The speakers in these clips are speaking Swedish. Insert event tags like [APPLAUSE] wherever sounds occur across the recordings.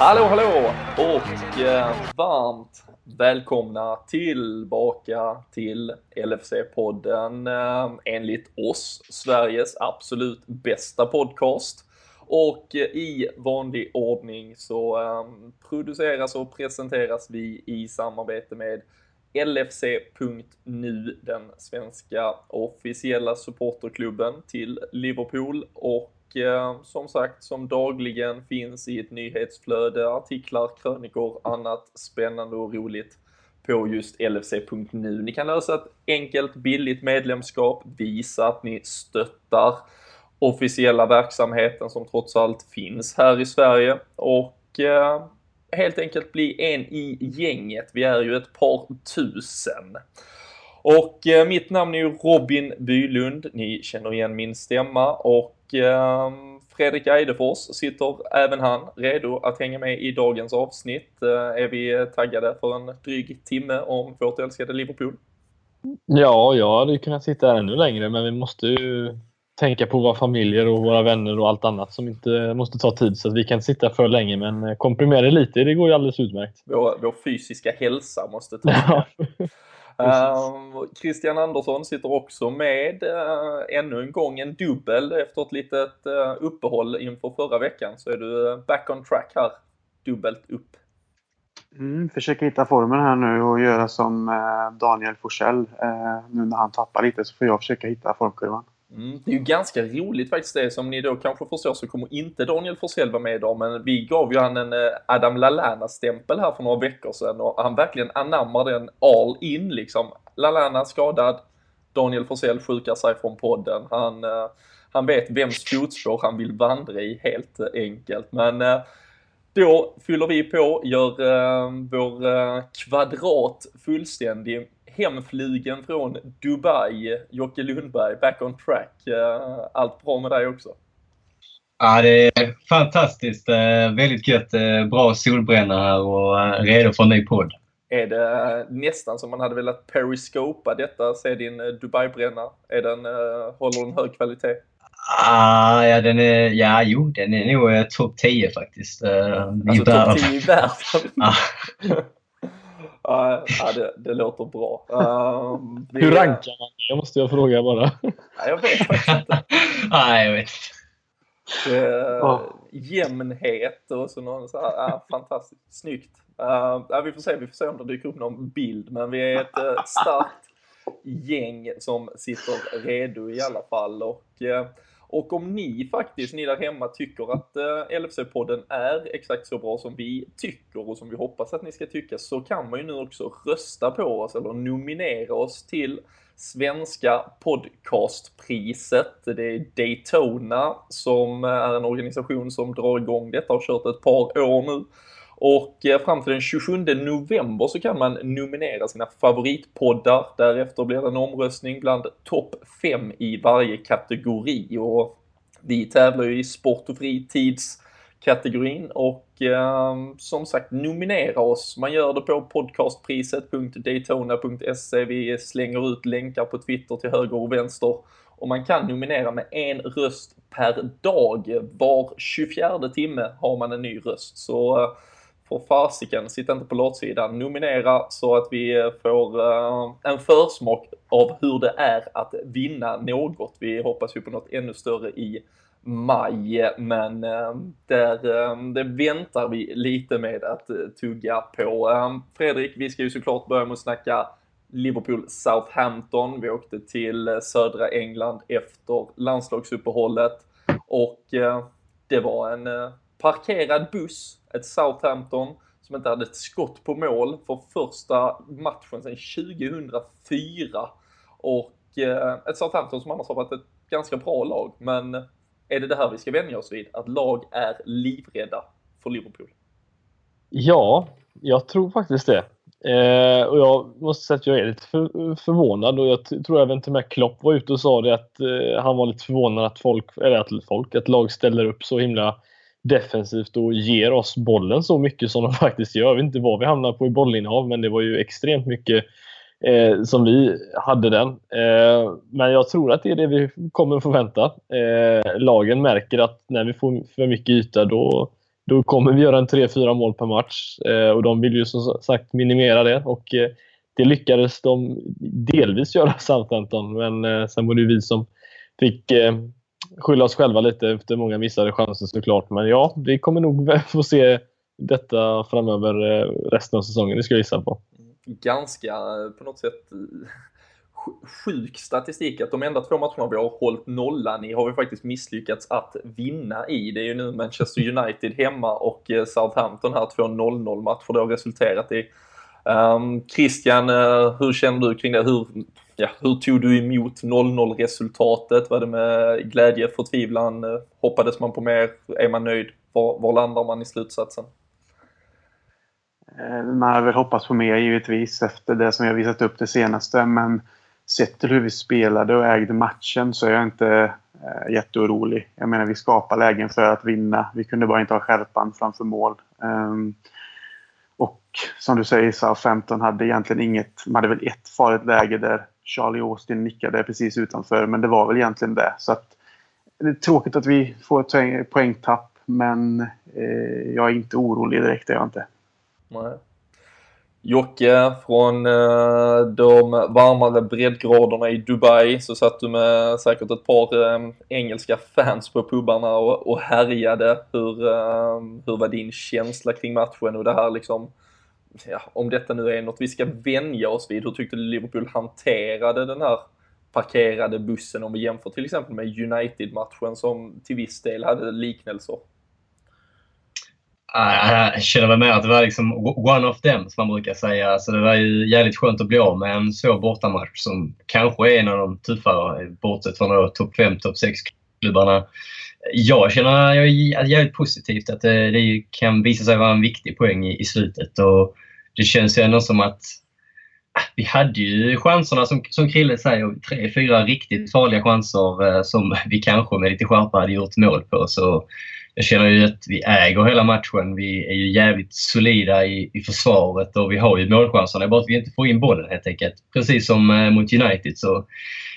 Hallå hallå och eh, varmt välkomna tillbaka till LFC-podden eh, enligt oss Sveriges absolut bästa podcast. Och i vanlig ordning så ehm, produceras och presenteras vi i samarbete med LFC.nu, den svenska officiella supporterklubben till Liverpool och ehm, som sagt som dagligen finns i ett nyhetsflöde, artiklar, krönikor, annat spännande och roligt på just LFC.nu. Ni kan lösa ett enkelt, billigt medlemskap, visa att ni stöttar officiella verksamheten som trots allt finns här i Sverige och eh, helt enkelt bli en i gänget. Vi är ju ett par tusen. Och eh, mitt namn är ju Robin Bylund, ni känner igen min stämma och eh, Fredrik Eidefors sitter även han redo att hänga med i dagens avsnitt. Eh, är vi taggade för en dryg timme om vårt älskade Liverpool? Ja, jag hade ju kunnat sitta här ännu längre men vi måste ju tänka på våra familjer och våra vänner och allt annat som inte måste ta tid så att vi kan inte sitta för länge men komprimera det lite, det går ju alldeles utmärkt. Vår, vår fysiska hälsa måste ta [LAUGHS] Uh, Christian Andersson sitter också med uh, ännu en gång en dubbel efter ett litet uh, uppehåll inför förra veckan så är du back on track här, dubbelt upp. Mm, försöker hitta formen här nu och göra som Daniel Forsell. nu när han tappar lite så får jag försöka hitta formkurvan. Mm, det är ju ganska roligt faktiskt det som ni då kanske förstår så kommer inte Daniel Forsell vara med idag men vi gav ju han en eh, Adam Lallana-stämpel här för några veckor sedan och han verkligen anammar den all in liksom. Lallana skadad, Daniel Forsell sjukar sig från podden. Han, eh, han vet vems fotspår han vill vandra i helt eh, enkelt men då fyller vi på, gör vår kvadrat fullständig hemflygen från Dubai, Jocke Lundberg, back on track. Eh, allt bra med dig också? Ja, det är fantastiskt. Eh, väldigt gött. Eh, bra solbränna här och redo för en ny podd. Är det nästan som man hade velat periscopa detta, se din Dubai-bränna? Är den, håller den hög kvalitet? Ah, ja, den är, ja, jo, den är nog topp 10 faktiskt. Alltså topp 10 i världen? [LAUGHS] [LAUGHS] Ja, det, det låter bra. Um, vi, Hur rankar man det måste jag fråga bara. Nej, jag vet faktiskt inte. [LAUGHS] Nej, jag vet det, oh. Jämnhet och så någon så här, ja, fantastiskt. Snyggt. Uh, ja, vi får se, vi får se om det dyker upp någon bild, men vi är ett uh, starkt gäng som sitter redo i alla fall och uh, och om ni faktiskt, ni där hemma, tycker att eh, LFC-podden är exakt så bra som vi tycker och som vi hoppas att ni ska tycka så kan man ju nu också rösta på oss eller nominera oss till Svenska podcastpriset. Det är Daytona som eh, är en organisation som drar igång detta och har kört ett par år nu. Och eh, fram till den 27 november så kan man nominera sina favoritpoddar. Därefter blir det en omröstning bland topp 5 i varje kategori. Och vi tävlar ju i sport och fritidskategorin och eh, som sagt nominera oss. Man gör det på podcastpriset.daytona.se. Vi slänger ut länkar på Twitter till höger och vänster och man kan nominera med en röst per dag. Var 24 timme har man en ny röst. Så eh, för fasiken, sitta inte på låtsidan. Nominera så att vi eh, får uh, en försmak av hur det är att vinna något. Vi hoppas ju på något ännu större i maj, men uh, där, uh, det väntar vi lite med att tugga på. Fredrik, vi ska ju såklart börja med att snacka Liverpool Southampton. Vi åkte till södra England efter landslagsuppehållet och det var en parkerad buss ett Southampton som inte hade ett skott på mål för första matchen sedan 2004. Och eh, ett Southampton som annars har varit ett ganska bra lag. Men är det det här vi ska vänja oss vid? Att lag är livrädda för Liverpool? Ja, jag tror faktiskt det. Eh, och jag måste säga att jag är lite för, förvånad och jag tror även till och med Klopp var ute och sa det att eh, han var lite förvånad att folk, eller att folk, att lag ställer upp så himla defensivt och ger oss bollen så mycket som de [LAUGHS] faktiskt gör. Jag vet inte vad vi hamnar på i bollinnehav, men det var ju extremt mycket eh, som vi hade den. Eh, men jag tror att det är det vi kommer förvänta. Eh, lagen märker att när vi får för mycket yta då, då kommer vi göra en 3-4 mål per match. Eh, och de vill ju som sagt minimera det. Och, eh, det lyckades de delvis göra [LAUGHS] Southampton, men eh, sen var det ju vi som fick eh, skylla oss själva lite efter många missade chanser såklart. Men ja, vi kommer nog [LAUGHS] få se detta framöver eh, resten av säsongen, det ska jag gissa på ganska eh, på något sätt eh, sjuk statistik att de enda två matcherna vi har hållit nollan i har vi faktiskt misslyckats att vinna i. Det är ju nu Manchester United hemma och Southampton här, två 0-0 matcher det har resulterat i. Um, Christian, hur känner du kring det? Hur, ja, hur tog du emot 0-0 resultatet? Var det med glädje, förtvivlan? Hoppades man på mer? Är man nöjd? Var, var landar man i slutsatsen? Eh, man hade väl hoppats på mer givetvis efter det som jag visat upp det senaste men sett till hur vi spelade och ägde matchen så är jag inte eh, jätteorolig. Jag menar vi skapar lägen för att vinna. Vi kunde bara inte ha skärpan framför mål. Um, och som du säger, Southampton hade egentligen inget... Man hade väl ett farligt läge där Charlie Austin nickade precis utanför men det var väl egentligen det. Så att, det är tråkigt att vi får ett poängtapp men eh, jag är inte orolig direkt, det är jag inte. Nej. Jocke, från eh, de varmare breddgraderna i Dubai så satt du med säkert ett par eh, engelska fans på pubarna och, och härjade. Hur, eh, hur var din känsla kring matchen och det här liksom, ja, om detta nu är något vi ska vänja oss vid, hur tyckte du Liverpool hanterade den här parkerade bussen om vi jämför till exempel med United-matchen som till viss del hade liknelser? Ah, jag känner väl mer att det var liksom one of them som man brukar säga. Så det var ju jävligt skönt att bli av med en svår bortamatch som kanske är en av de tuffare bortsett från topp 5, topp 6-klubbarna. Jag känner jag är jävligt positivt att det, det, kan visa sig vara en viktig poäng i, i slutet. Och det känns ju ändå som att ah, vi hade ju chanserna som, som Krille säger, tre, fyra riktigt farliga chanser eh, som vi kanske med lite skärpa hade gjort mål på. Så jag känner ju att vi äger hela matchen. Vi är ju jävligt solida i, i försvaret och vi har ju målchanserna. Det är bara att vi inte får in bollen helt enkelt. Precis som eh, mot United. Så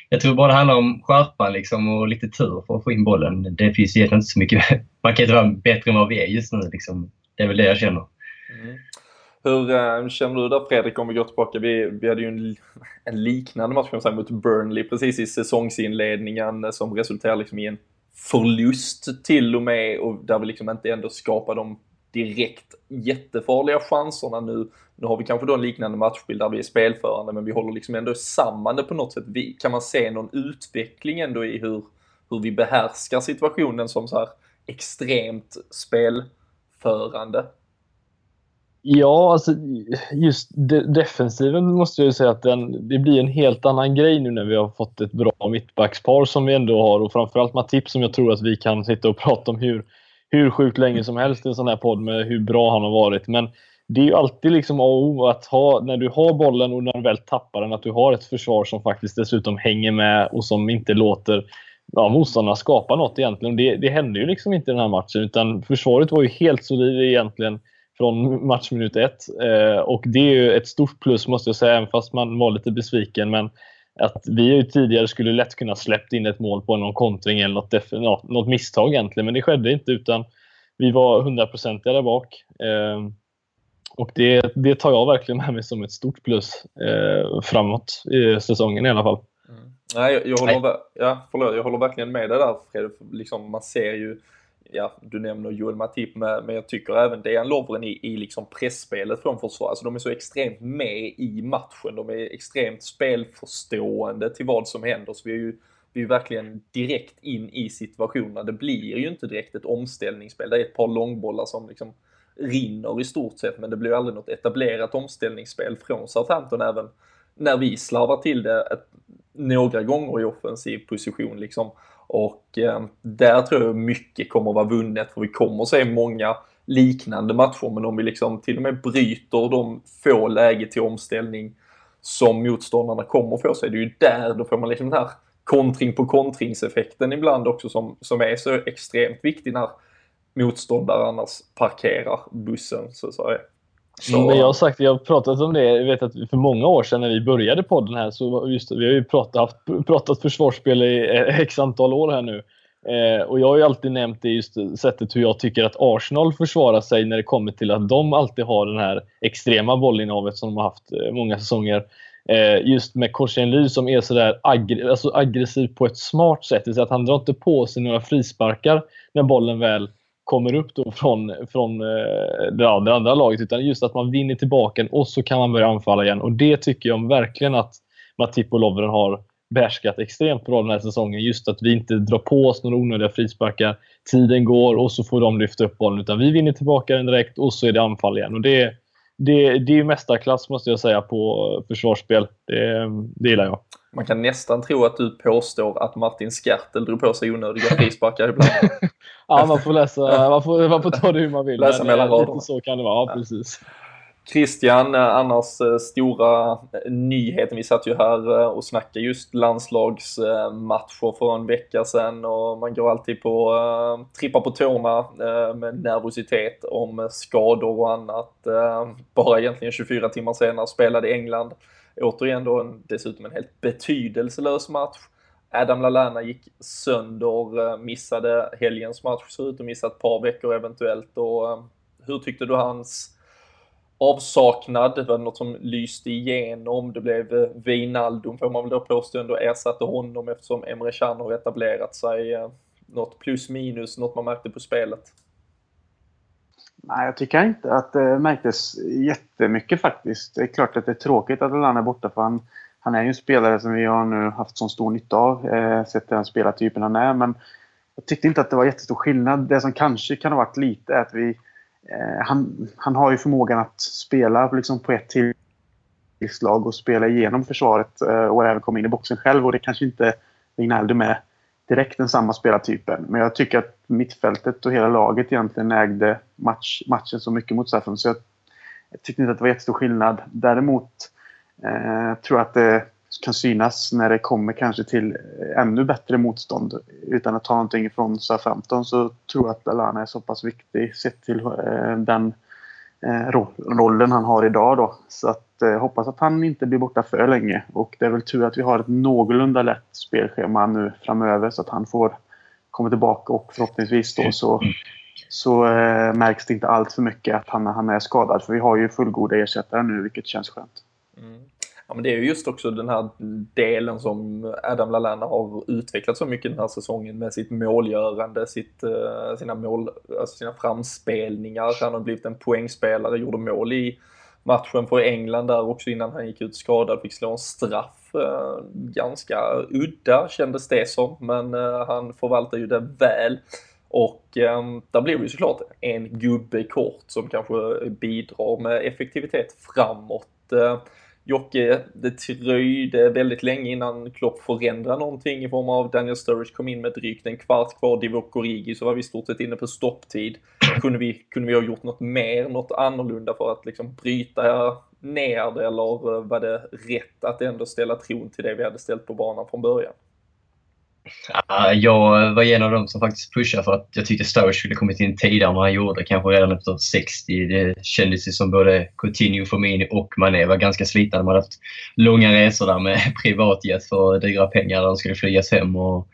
jag tror bara det handlar om skärpan liksom och lite tur för att få in bollen. Det finns egentligen inte så mycket. Man kan inte vara bättre än vad vi är just nu. Liksom. Det är väl det jag känner. Mm. Hur eh, känner du där Fredrik om vi går tillbaka? Vi, vi hade ju en, en liknande match kan man säga, mot Burnley precis i säsongsinledningen eh, som resulterade liksom i en förlust till och med och där vi liksom inte ändå skapar de direkt jättefarliga chanserna nu. Nu har vi kanske då en liknande matchbild där vi är spelförande men vi håller liksom ändå samman det på något sätt. Vi, kan man se någon utveckling ändå i hur, hur vi behärskar situationen som så här extremt spelförande? Ja, alltså just de defensiven måste jag säga att den, det blir en helt annan grej nu när vi har fått ett bra mittbackspar som vi ändå har och framförallt Matip som jag tror att vi kan sitta och [LAUGHS] prata om hur, hur sjukt länge som helst i en sån här podd med hur bra han har varit. Men det är ju alltid liksom A och O att ha, när du har bollen och när du väl tappar den, att du har ett försvar som faktiskt dessutom hänger med och som inte låter ja, motståndarna skapa något egentligen. Det, det hände ju liksom inte i den här matchen utan försvaret var ju helt solid egentligen från matchminut ett. Eh, och det är ju ett stort plus måste jag säga, även fast man var lite besviken. Men att vi ju tidigare skulle lätt kunna släppt in ett mål på någon kontring eller något, något misstag egentligen. Men det skedde inte utan vi var hundraprocentiga där bak. Eh, och det, det tar jag verkligen med mig som ett stort plus eh, framåt i säsongen i alla fall. Mm. Nej, jag, jag, håller, ja, förlåt, jag håller verkligen med dig där Fred. Liksom, man ser ju ja, du nämner Joel Matip, men jag tycker även Dejan Lovren i, i liksom pressspelet från försvar. Alltså de är så extremt med i matchen. De är extremt spelförstående till vad som händer. Så vi är ju vi är verkligen direkt in i situationerna. Det blir ju inte direkt ett omställningsspel. Det är ett par långbollar som liksom rinner i stort sett, men det blir aldrig något etablerat omställningsspel från Southampton även när vi slarvar till det ett, några gånger i offensiv position liksom. Och eh, där tror jag mycket kommer att vara vunnet för vi kommer att se många liknande matcher men om vi liksom till och med bryter de få läge till omställning som motståndarna kommer få så är det ju där, då får man liksom den här kontring på kontringseffekten ibland också som, som är så extremt viktig när motståndare annars parkerar bussen så att säga. Så... Men jag har sagt, jag har pratat om det, jag vet att för många år sedan när vi började podden här så just vi har ju pratat, haft, pratat försvarsspel i eh, x antal år här nu. Eh, och jag har ju alltid nämnt det just sättet hur jag tycker att Arsenal försvarar sig när det kommer till att de alltid har den här extrema bollinnehavet som de har haft eh, många säsonger. Eh, just med Korsenly som är sådär aggr alltså aggressiv på ett smart sätt. Det vill säga att han drar inte på sig några frisparkar när bollen väl kommer upp då från, från eh, det, andra laget. Utan just att man vinner tillbaka och så kan man börja anfalla igen. Och det tycker jag verkligen att Matip och Lovren har behärskat extremt bra den här säsongen. Just att vi inte drar på oss några onödiga frisparkar. Tiden går och så får de lyfta upp bollen. Utan vi vinner tillbaka den direkt och så är det anfall igen. Och det, det, det är mästarklass måste jag säga på försvarsspel. Det, det gillar jag. Man kan nästan tro att du påstår att Martin Skertel drog på sig onödiga frisparkar ibland. [LAUGHS] ja, man får läsa, man får, man får ta det hur man vill. Läsa mellan raderna. Så kan det vara, ja, precis. Christian, eh, annars eh, stora eh, nyheten. Vi satt ju här och snackade just landslagsmatcher för en vecka sedan och man går alltid på, trippar på tårna med nervositet om skador och annat. Bara egentligen 24 timmar senare spelade England återigen då en, dessutom en helt betydelselös match. Adam Lallana gick sönder, missade helgens match, ser ut att missa ett par veckor eventuellt. Och hur tyckte du hans avsaknad, det var något som lyste igenom. Det blev eh, Wijnaldum får man väl då påstå ändå ersatte honom eftersom Emre Can har etablerat sig. Eh, något plus minus, något man märkte på spelet? Nej, jag tycker inte att det märktes jättemycket faktiskt. Det är klart att det är tråkigt att Lallana är borta för han, han är ju en spelare som vi har nu haft så stor nytta av, eh, sett den spelartypen han är. Men jag tyckte inte att det var jättestor skillnad. Det som kanske kan ha varit lite är att vi Eh, han, han har ju förmågan att spela liksom på ett tillslag och spela igenom försvaret eh, och även komma in i boxen själv. Och det kanske inte Wijnaldum är direkt den samma spelartypen. Men jag tycker att mittfältet och hela laget egentligen ägde match, matchen så mycket mot Staffan. Så jag, jag tyckte inte att det var jättestor skillnad. Däremot eh, tror jag att det kan synas när det kommer kanske till eh, ännu bättre motstånd. Utan att ta någonting från SA-15 så tror jag att Alana är så pass viktig sett till eh, den eh, rollen han har idag. Då. Så att, eh, hoppas att han inte blir borta för länge. Och det är väl tur att vi har ett någorlunda lätt spelschema nu framöver så att han får komma tillbaka och förhoppningsvis då så, så eh, märks det inte allt för mycket att han, han är skadad. För vi har ju fullgoda ersättare nu vilket känns skönt. Mm. Ja, men det är ju just också den här delen som Adam Lallana har utvecklat så mycket den här säsongen med sitt målgörande, sitt, eh, sina, mål, alltså sina framspelningar. Han har blivit en poängspelare, gjorde mål i matchen för England där också innan han gick ut skadad, fick slå en straff. Eh, ganska udda kändes det som, men eh, han förvaltar ju det väl. Och eh, där blir det ju såklart en gubbe kort som kanske bidrar med effektivitet framåt. Jocke, det dröjde väldigt länge innan Klopp förändrade någonting i form av Daniel Sturridge kom in med drygt en kvart kvar, Divock Origi, så var vi i stort sett inne på stopptid. Kunde vi, kunde vi ha gjort något mer, något annorlunda för att liksom bryta ner det eller var det rätt att ändå ställa tron till det vi hade ställt på banan från början? Jag var en av dem som faktiskt pushade för att jag tyckte Sturridge skulle kommit in tidigare än vad han gjorde. Kanske redan efter 60. Det kändes ju som både Coutinho, Firmino och Mané var ganska slitna. De hade haft långa resor där med [LAUGHS] privatjet för dyra pengar. De skulle flygas hem. Och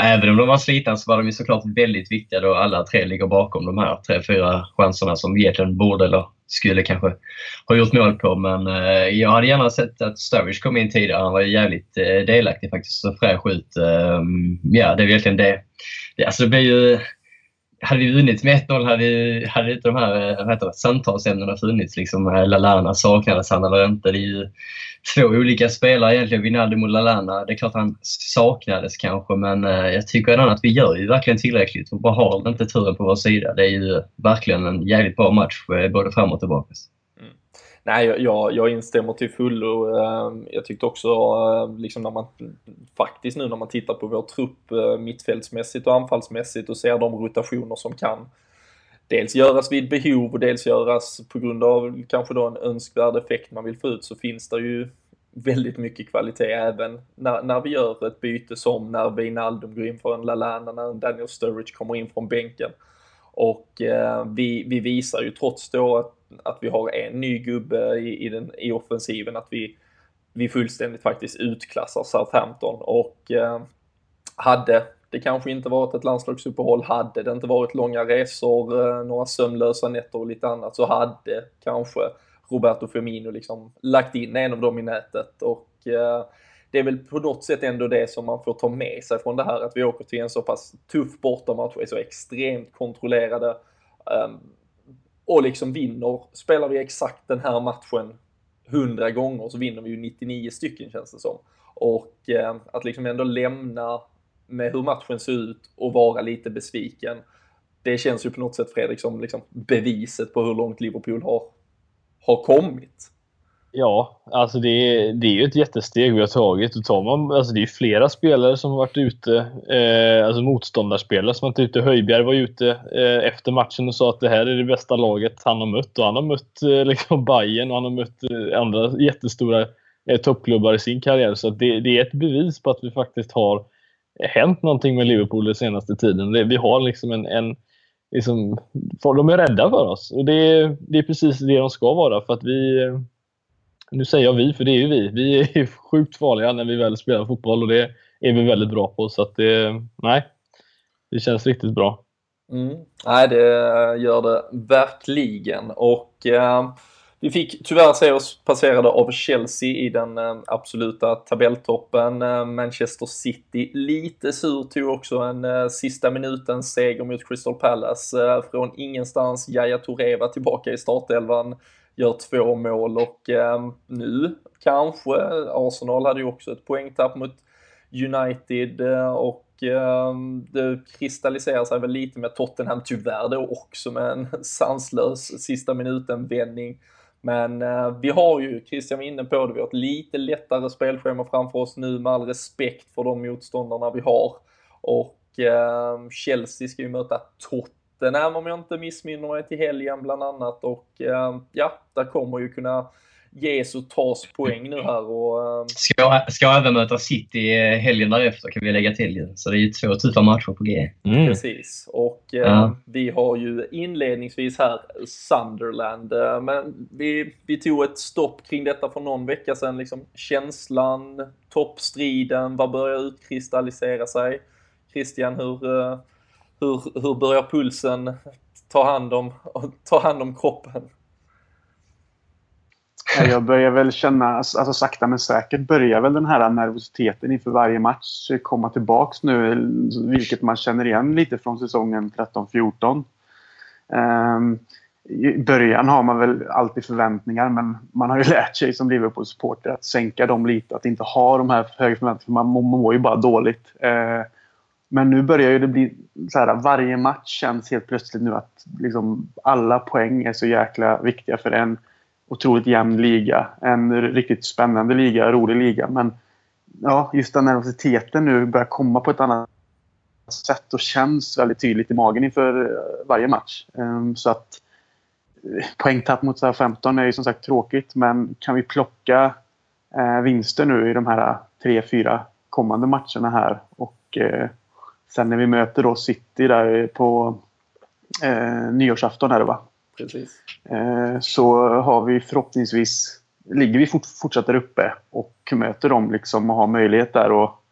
även om de var slitna så var de ju såklart väldigt viktiga då alla tre ligger bakom de här tre, fyra chanserna som egentligen borde eller skulle kanske ha gjort mål på. Men eh, jag hade gärna sett att Sturridge kom in tidigare. Han var ju jävligt eh, delaktig faktiskt. och fräsch ut. Eh, ja, det är verkligen det. det alltså det blir ju hade vi vunnit med 1-0 hade, hade inte de här heter samtalsämnena funnits. Liksom, eh, Lalana saknades han eller inte. Det är ju två olika spelare egentligen, Wijnaldum och Lalana. Det är klart han saknades kanske, men eh, jag tycker ändå att vi gör ju verkligen tillräckligt och bara har inte turen på vår sida. Det är ju verkligen en jävligt bra match, eh, både fram och tillbaka. Nej, jag, jag instämmer till fullo. Ehm, jag tyckte också, ehm, liksom när man faktiskt nu när man tittar på vår trupp eh, mittfältsmässigt och anfallsmässigt och ser de rotationer som kan dels göras vid behov och dels göras på grund av kanske då en önskvärd effekt man vill få ut så finns det ju väldigt mycket kvalitet även när, när vi gör ett byte som när Wijnaldum går in för en Lalana, när Daniel Sturridge kommer in från bänken Och eh, vi, vi visar ju trots då att, att vi har en ny gubbe i, i, den, i offensiven att vi, vi fullständigt faktiskt utklassar Southampton. Och eh, hade det kanske inte varit ett landslagsuppehåll, hade det inte varit långa resor, eh, några sömnlösa nätter och lite annat så hade kanske Roberto Firmino liksom lagt in en av dem i nätet. Och eh, det är väl på något sätt ändå det som man får ta med sig från det här att vi åker till en så pass tuff bortamatch, är så extremt kontrollerade. Um, och liksom vinner. Spelar vi exakt den här matchen 100 gånger så vinner vi ju 99 stycken känns det som. Och eh, att liksom ändå lämna med hur matchen ser ut och vara lite besviken. Det känns ju på något sätt Fredrik som liksom beviset på hur långt Liverpool har, har kommit. Ja, alltså det är, det är ju ett jättesteg vi har tagit. Och tar man, alltså det är flera spelare som har varit ute, eh, alltså motståndarspelare som har varit ute. Höjbjerg var ute eh, efter matchen och sa att det här är det bästa laget han har mött. Och han har mött eh, liksom [LAUGHS] Bayern och han har mött eh, andra jättestora eh, toppklubbar i sin karriär. Så det, det, är ett bevis på att vi faktiskt har hänt någonting med Liverpool den senaste tiden. Det, vi har liksom en, en liksom, de är rädda för oss. Och det, det är precis det de ska vara. för att vi eh, nu säger jag vi, för det är ju vi. Vi är [LAUGHS] sjukt farliga när vi väl spelar fotboll och det är vi väldigt bra på. Så att det, nej, det känns riktigt bra. Mm. Nej, det gör det verkligen. Och eh, vi fick tyvärr se oss passerade av Chelsea i den eh, absoluta tabelltoppen. Eh, Manchester City lite sur tog också en eh, sista minuten seger mot Crystal Palace. Eh, från ingenstans, Yahya Touré var tillbaka i startelvan gör två mål och eh, nu kanske, Arsenal hade ju också ett poängtapp mot United eh, och eh, det kristalliserar sig väl lite med Tottenham tyvärr då också med en [LAUGHS] sanslös sista minuten vändning. Men eh, vi har ju, Christian var inne på det, vi har ett lite lättare spelschema framför oss nu med all respekt för de motståndarna vi har. Och eh, Chelsea ska ju möta Tottenham Tottenham om jag inte missminner mig till helgen bland annat och eh, ja, där kommer ju kunna ges och tas poäng nu här. Och, eh, ska, ska även möta City helgen därefter kan vi lägga till ju. Så det är ju två tuffa matcher på G. Mm. Precis. Och eh, ja. vi har ju inledningsvis här Sunderland. Eh, men vi, vi tog ett stopp kring detta för någon vecka sedan. Liksom känslan, toppstriden, vad börjar utkristallisera sig? Christian, hur, eh, hur, hur börjar pulsen ta hand om, ta hand om kroppen? Jag börjar väl känna, alltså, alltså sakta men säkert börjar väl den här nervositeten inför varje match komma tillbaks nu. Vilket man känner igen lite från säsongen 13-14. Um, ehm, I början har man väl alltid förväntningar men man har ju [LAUGHS] lärt sig som Liverpool-supporter att sänka dem lite. Att inte ha de här höga förväntningarna. Man mår ju bara dåligt. Uh, men nu börjar ju det bli så här, varje match känns helt plötsligt nu att liksom alla poäng är så jäkla viktiga för en otroligt jämn liga. En riktigt spännande liga, rolig liga. Men ja, just den nervositeten nu börjar komma på ett annat sätt och känns väldigt tydligt i magen inför eh, varje match. Ehm, så att eh, poängtapp mot 15 är ju som sagt tråkigt men kan vi plocka eh, vinster nu i de här tre, fyra kommande matcherna här och Sen när vi möter då City där på eh, nyårsafton är det va? Precis. Eh, så har vi förhoppningsvis ligger vi fort, fortsatt där uppe och möter dem liksom och har möjlighet där och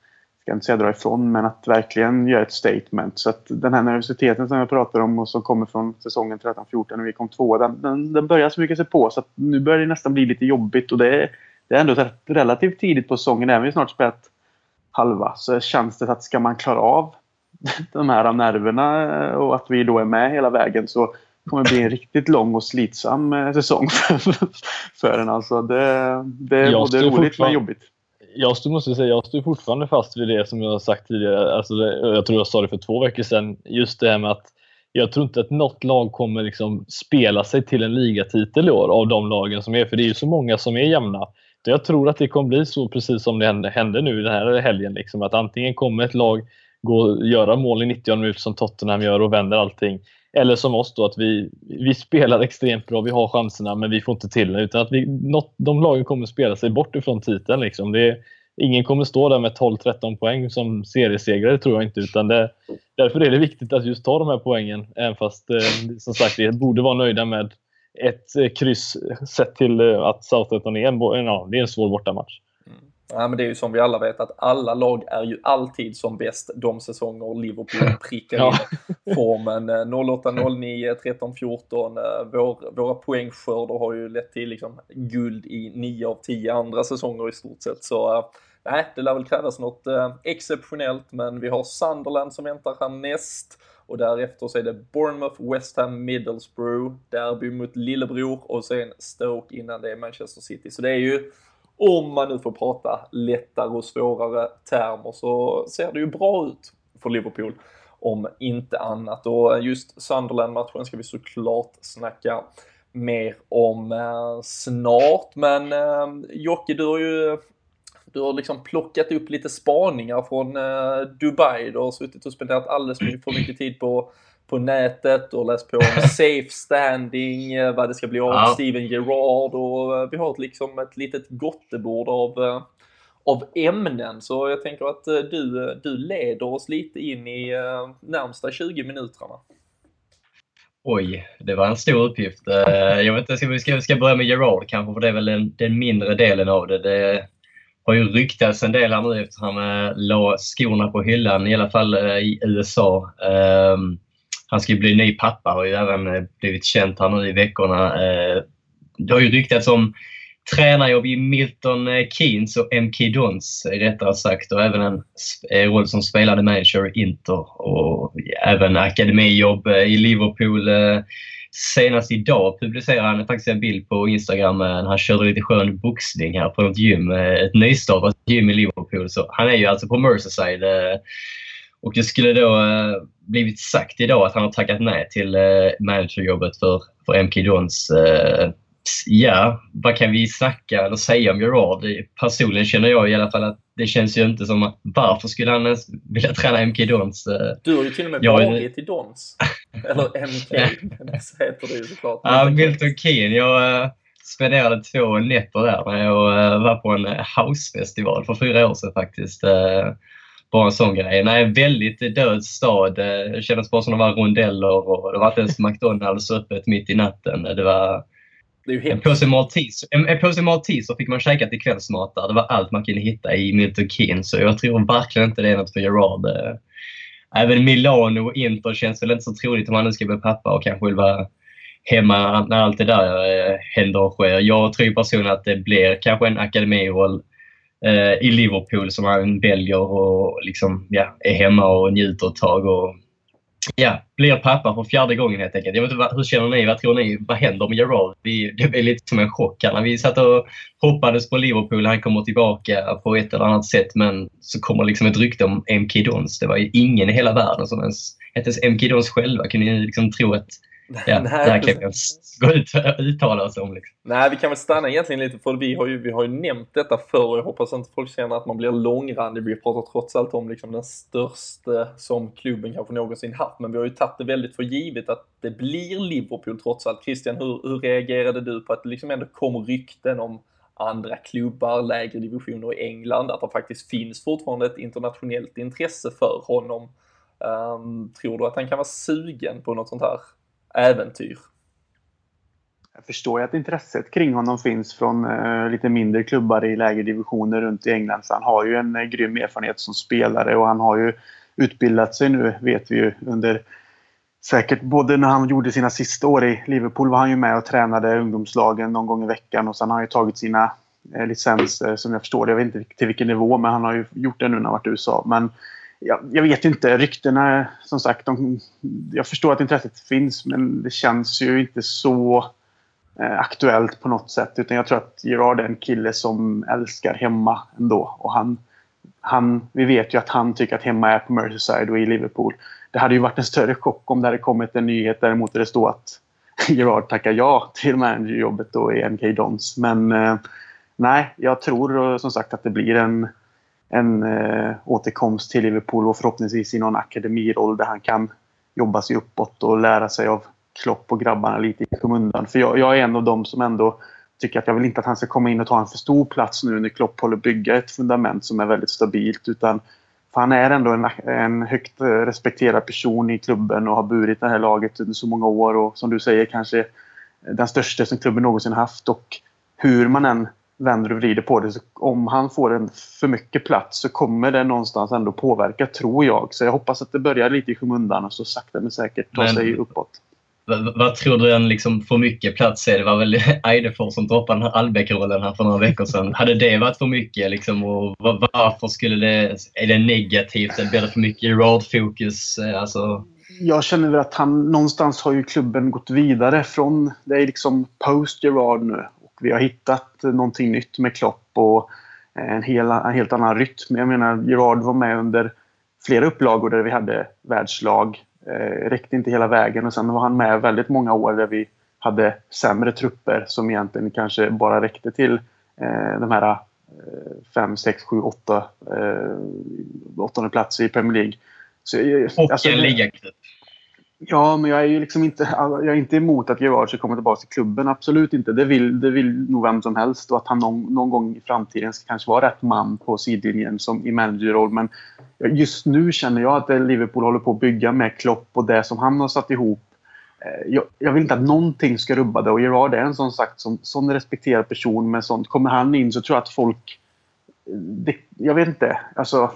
ska inte säga dra ifrån men att verkligen göra ett statement. Så att den här nervositeten som jag pratar om och som kommer från säsongen 13-14 när vi kom två den, den, den börjar smyga sig på så att nu börjar det nästan bli lite jobbigt och det är, det är ändå relativt tidigt på säsongen, även om vi snart spelat halva, så känns det att ska man klara av [LAUGHS] de här nerverna och att vi då är med hela vägen så kommer det bli en riktigt lång och slitsam eh, säsong [LAUGHS] för, en. Alltså det, det är både roligt men jobbigt. Jag stod, måste säga, jag står fortfarande fast vid det som jag har sagt tidigare. Alltså det, jag tror jag sa det för två veckor sedan. Just det här med att jag tror inte att något lag kommer liksom spela sig till en ligatitel i år av de lagen som är. För det är ju så många som är jämna. Jag tror att det kommer bli så precis som det hände nu den här helgen. Liksom, att antingen kommer ett lag gå göra mål i 90 minuter som Tottenham gör och vänder allting. Eller som oss då, att vi, vi spelar extremt bra, vi har chanserna men vi får inte till det. Utan att vi, något, de lagen kommer spela sig bort ifrån titeln. Liksom. Det, ingen kommer stå där med 12-13 poäng som seriesegrare tror jag inte. Utan det, därför är det viktigt att just ta de här poängen. Även fast eh, som sagt vi borde vara nöjda med ett eh, kryss sett till eh, att Southampton är en, ja, det är en svår bortamatch. Ja, men det är ju som vi alla vet att alla lag är ju alltid som bäst de säsonger Liverpool [LAUGHS] prickar ja. in formen. 08, 09, 13, 14. Vår, våra poängskörder har ju lett till liksom guld i 9 av 10 andra säsonger i stort sett. Så nej, det lär väl krävas något eh, exceptionellt, men vi har Sunderland som väntar härnäst och därefter så är det Bournemouth, West Ham, Middlesbrough, derby mot lillebror och sen Stoke innan det är Manchester City. Så det är ju, om man nu får prata lättare och svårare termer, så ser det ju bra ut för Liverpool om inte annat. Och just Sunderland-matchen ska vi såklart snacka mer om eh, snart. Men eh, Jocke, du har ju du har liksom plockat upp lite spaningar från eh, Dubai. Du har suttit och spenderat alldeles för mycket tid på, på nätet och läst på om [LAUGHS] safe standing, eh, vad det ska bli av ja. Steven Gerrard och eh, vi har ett, liksom ett litet gottebord av, av ämnen. Så jag tänker att du, du leder oss lite in i närmsta 20 minuterna. Oj, det var en stor uppgift. Jag vet inte, ska vi ska, ska börja med Gerard kanske, för det är väl den, den mindre delen av det. det har ju ryktats en del här nu efter att han eh, la skorna på hyllan, i alla fall eh, i USA. Ehm, han ska ju bli ny pappa, har ju även eh, blivit känt här nu i veckorna. Eh, det har ju ryktats om tränarjobb i Milton eh, Keynes och MK Dons rättare sagt och även en roll som spelande manager i Inter och även akademijobb i Liverpool senast idag publicerade han faktiskt en bild på Instagram när han körde lite skön boxning här på ett gym. Ett nystartat gym i Liverpool. Så han är ju alltså på Merseyside. Eh, och det skulle då eh, blivit sagt idag att han har tackat nej till managerjobbet för, för MK Dons ja, vad kan vi snacka eller säga om Gerard? Personligen känner jag i alla fall att det känns ju inte som att varför skulle han ens vilja träna MK Dons? Du har ju till och med varit i Dons. eller MK, [LAUGHS] heter det ju såklart. Ja, Milton Keynes. Jag spenderade två nätter där när jag var på en housefestival för fyra år sedan faktiskt. Bara en sån grej. Nej, väldigt död stad. Det kändes bara som det var rondeller och det var inte ens McDonalds öppet mitt i natten. Det var det är ju en påse Malteser, en, en påse Malteser fick man käka till kvällsmat där. Det var allt man kunde hitta i Milton Keynes. Så jag tror verkligen inte det är något för Gerard. Eh, även Milano och Inter känns väl inte så troligt om han nu ska bli pappa och kanske vill vara hemma när allt det där eh, händer och sker. Jag tror personligen att det blir kanske en akademiroll eh, Eh, i Liverpool som han väljer och liksom, ja, är hemma och njuter ett tag. Och ja, blir pappa för fjärde gången helt enkelt. Jag vet inte, hur känner ni? Vad tror ni? Vad händer med Gerard? det blev lite som en chock när vi satt och hoppades på Liverpool. Han kommer tillbaka på ett eller annat sätt men så kommer liksom ett rykte om MK Dons. Det var ju ingen i hela världen som ens, inte ens MK Dons själva kunde liksom tro att Ja, Nej, där kan vi [LAUGHS] gå ut och uttala oss om. Liksom. Nej, vi kan väl stanna egentligen lite för vi har ju, vi har ju nämnt detta förr och jag hoppas inte folk känner att man blir långrandig. Vi pratar trots allt om liksom den största som klubben kanske någonsin haft, men vi har ju tagit det väldigt för givet att det blir Liverpool trots allt. Christian, hur, hur reagerade du på att det liksom ändå kom rykten om andra klubbar, lägre divisioner i England, att det faktiskt finns fortfarande ett internationellt intresse för honom. Um, tror du att han kan vara sugen på något sånt här äventyr. Jag förstår ju att intresset kring honom finns från eh, lite mindre klubbar i lägre divisioner runt i England. Så han har ju en eh, grym erfarenhet som spelare och han har ju utbildat sig nu, vet vi ju, under säkert både när han gjorde sina sista år i Liverpool var han ju med och tränade ungdomslagen någon gång i veckan och sen har han ju tagit sina eh, licenser som jag förstår det. Jag vet inte till vilken nivå men han har ju gjort det nu när han varit i USA. Men jag, jag, vet inte. Ryktena, som sagt, de, jag förstår att intresset finns men det känns ju inte så eh, aktuellt på något sätt. Utan jag tror att Gerard är en kille som älskar hemma ändå. Och han, han, vi vet ju att han tycker att hemma är på Merseyside och i Liverpool. Det hade ju varit en större chock om det hade kommit en nyhet däremot där det står att [LAUGHS] Gerard tackar ja till managerjobbet då i NK Dons. Men eh, nej, jag tror som sagt att det blir en en eh, återkomst till Liverpool och förhoppningsvis i någon akademiroll där han kan jobba sig uppåt och lära sig av Klopp och grabbarna lite i skymundan. För jag, jag, är en av dem som ändå tycker att jag vill inte att han ska komma in och ta en för stor plats nu när Klopp håller bygga ett fundament som är väldigt stabilt. Utan för han är ändå en, en högt respekterad person i klubben och har burit det här laget under så många år och som du säger kanske den största som klubben någonsin haft. Och hur man än vänder och vrider på det. Så om han får en för mycket plats så kommer det någonstans ändå påverka, tror jag. Så jag hoppas att det börjar lite i skymundan och så sakta men säkert ta men, sig uppåt. Vad, vad, tror du en liksom för mycket plats är? Det var väl [LAUGHS] Eidefors som droppade den här Albeck-rollen här för några veckor sedan. Hade det varit för mycket? Liksom, och varför skulle det... Är det negativt? Blir det för mycket Gerard-fokus? Alltså... Jag känner väl att han någonstans har ju klubben gått vidare från... Det är liksom post Gerard nu vi har hittat någonting nytt med Klopp och en, hel, en helt annan rytm. Jag menar, Gerard var med under flera upplagor där vi hade världslag. Eh, räckte inte hela vägen och sen var han med väldigt många år där vi hade sämre trupper som egentligen kanske bara räckte till eh, de här 5, 6, 7, 8 åttonde plats i Premier League. Så, och alltså, en ligacup. Ja, men jag är ju liksom inte, jag är inte emot att Gerard ska komma tillbaka till klubben. Absolut inte. Det vill, det vill nog vem som helst. Och att han någon, någon gång i framtiden ska kanske vara rätt man på sidlinjen som i managerroll. Men just nu känner jag att Liverpool håller på att bygga med Klopp och det som han har satt ihop. Eh, jag, jag vill inte att någonting ska rubba det. Och Gerard är en sån sagt som, sån respekterad person. Med sånt. Kommer han in så tror jag att folk... Eh, det, jag vet inte. Alltså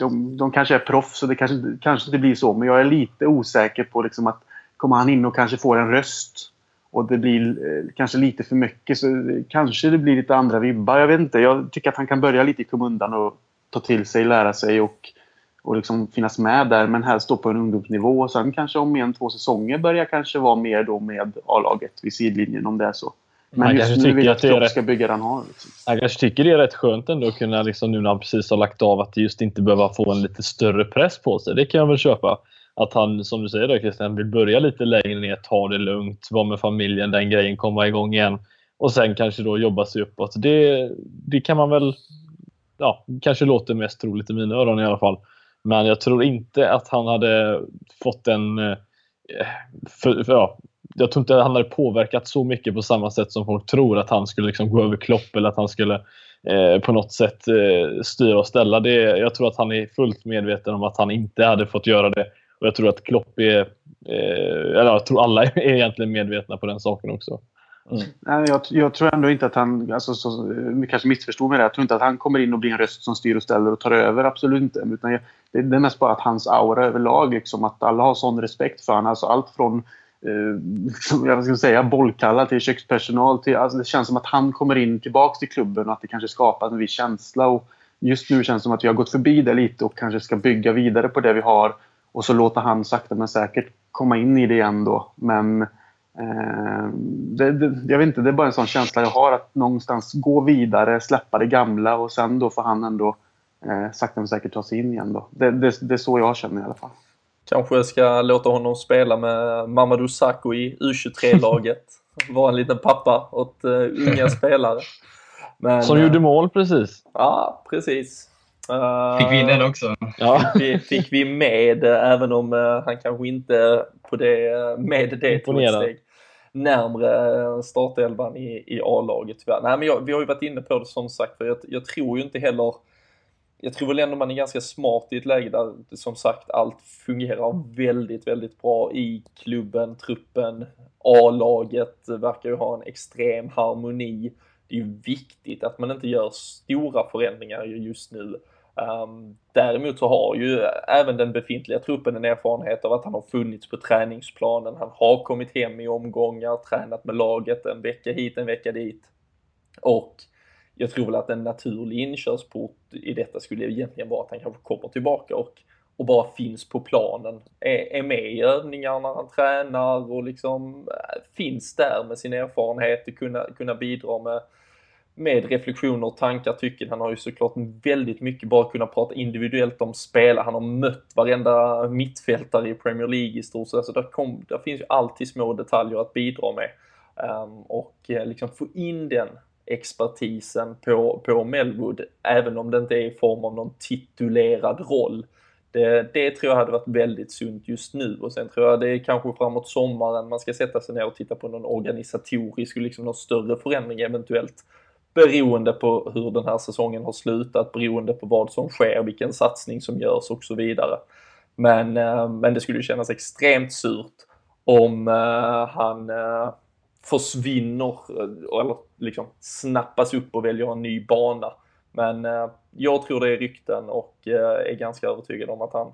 de, de kanske är proffs och det kanske, kanske inte blir så. Men jag är lite osäker på liksom att kommer han in och kanske får en röst och det blir eh, kanske lite för mycket så kanske det blir lite andra vibbar. Jag vet inte. Jag tycker att han kan börja lite i kommundan och ta till sig, lära sig och, och liksom finnas med där. Men helst stå på en ungdomsnivå. Sen kanske om en, två säsonger börjar kanske vara mer då med A-laget vid sidlinjen om det är så. Men han just nu jag att Klopp ska bygga den har. Liksom. Han kanske tycker det är rätt skönt ändå att kunna, liksom, nu när han precis har lagt av, att just inte behöva få en lite större press på sig. Det kan jag väl köpa. Att han, som du säger då Christian, vill börja lite längre ner, ta det lugnt, vara med familjen, den grejen, komma igång igen. Och sen kanske då jobba sig uppåt. Det, det kan man väl, ja, kanske låter mest troligt i mina öron i alla fall. Men jag tror inte att han hade fått en eh, för, för, ja, jag tror inte han hade påverkat så mycket på samma sätt som folk tror att han skulle liksom gå över Klopp eller att han skulle eh, på något sätt eh, styra och ställa. Det, jag tror att han är fullt medveten om att han inte hade fått göra det. Och jag tror att Klopp är, eh, eller jag tror alla [LAUGHS] är egentligen medvetna på den saken också. Mm. Nej, jag, jag, tror ändå inte att han, alltså, så, kanske missförstod mig där. Jag tror inte att han kommer in och blir en röst som styr och ställer och tar över. Absolut inte. Utan jag, det, det är mest bara att hans aura överlag, liksom, att alla har sån respekt för honom. Alltså allt från eh, [LAUGHS] jag ska säga, bollkalla till kökspersonal. Till, alltså det känns som att han kommer in tillbaka till klubben och att det kanske skapar en viss känsla. Och just nu känns det som att vi har gått förbi det lite och kanske ska bygga vidare på det vi har. Och så låta han sakta men säkert komma in i det igen då. Men eh, det, det, jag vet inte, det är bara en sån känsla jag har att någonstans gå vidare, släppa det gamla och sen då får han ändå eh, sakta men säkert ta sig in igen då. Det, det, det är så jag känner i alla fall. Kanske ska låta honom spela med Mamadou Sakho i U23-laget. [LAUGHS] Vara en liten pappa åt uh, unga [LAUGHS] spelare. Men, Som gjorde mål precis. Ja, precis. Uh, fick vi in den också? Ja. Fick, fick vi med, även om han kanske inte på det, med det tog ett steg närmre startelvan i, i A-laget tyvärr. Nej, men jag, vi har ju varit inne på det som sagt, för jag, jag tror ju inte heller jag tror väl ändå man är ganska smart i ett läge där som sagt allt fungerar väldigt, väldigt bra i klubben, truppen, A-laget verkar ju ha en extrem harmoni. Det är ju viktigt att man inte gör stora förändringar just nu. Um, däremot så har ju även den befintliga truppen en erfarenhet av att han har funnits på träningsplanen. Han har kommit hem i omgångar, tränat med laget en vecka hit, en vecka dit. Och jag tror väl att en naturlig inkörsport i detta skulle egentligen vara att han kanske kommer tillbaka och, och bara finns på planen, är, är med i övningar när han tränar och liksom eh, finns där med sin erfarenhet och kunna, kunna bidra med, med reflektioner, tankar, tycken. Han har ju såklart väldigt mycket bara kunnat prata individuellt om spelare. Han har mött varenda mittfältare i Premier League i stort sett. Så där, kom, där finns ju alltid små detaljer att bidra med. Um, och eh, liksom få in den expertisen på, på Melwood, även om det inte är i form av någon titulerad roll. Det, det tror jag hade varit väldigt sunt just nu och sen tror jag det är kanske framåt sommaren man ska sätta sig ner och titta på någon organisatorisk, och liksom någon större förändring eventuellt beroende på hur den här säsongen har slutat, beroende på vad som sker, vilken satsning som görs och så vidare. Men, eh, men det skulle ju kännas extremt surt om eh, han eh, försvinner eh, eller liksom snappas upp och väljer en ny bana. Men eh, jag tror det är rykten och eh, är ganska övertygad om att han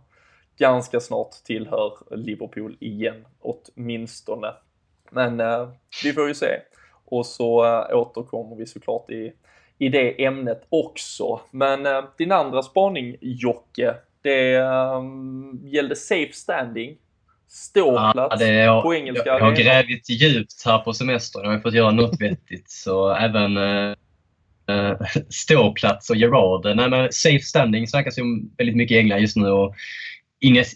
ganska snart tillhör Liverpool igen åtminstone. Men eh, vi får ju se. Och så återkommer vi såklart i, i det ämnet också. Men din andra spaning Jocke, det gällde safe standing. Ståplats ja, jag, på engelska. Jag, jag har grävt djupt här på semestern. Jag har fått göra något vettigt. Så även [LAUGHS] uh, ståplats och Gerard. Nej, men safe standing snackas ju väldigt mycket i England just nu. Och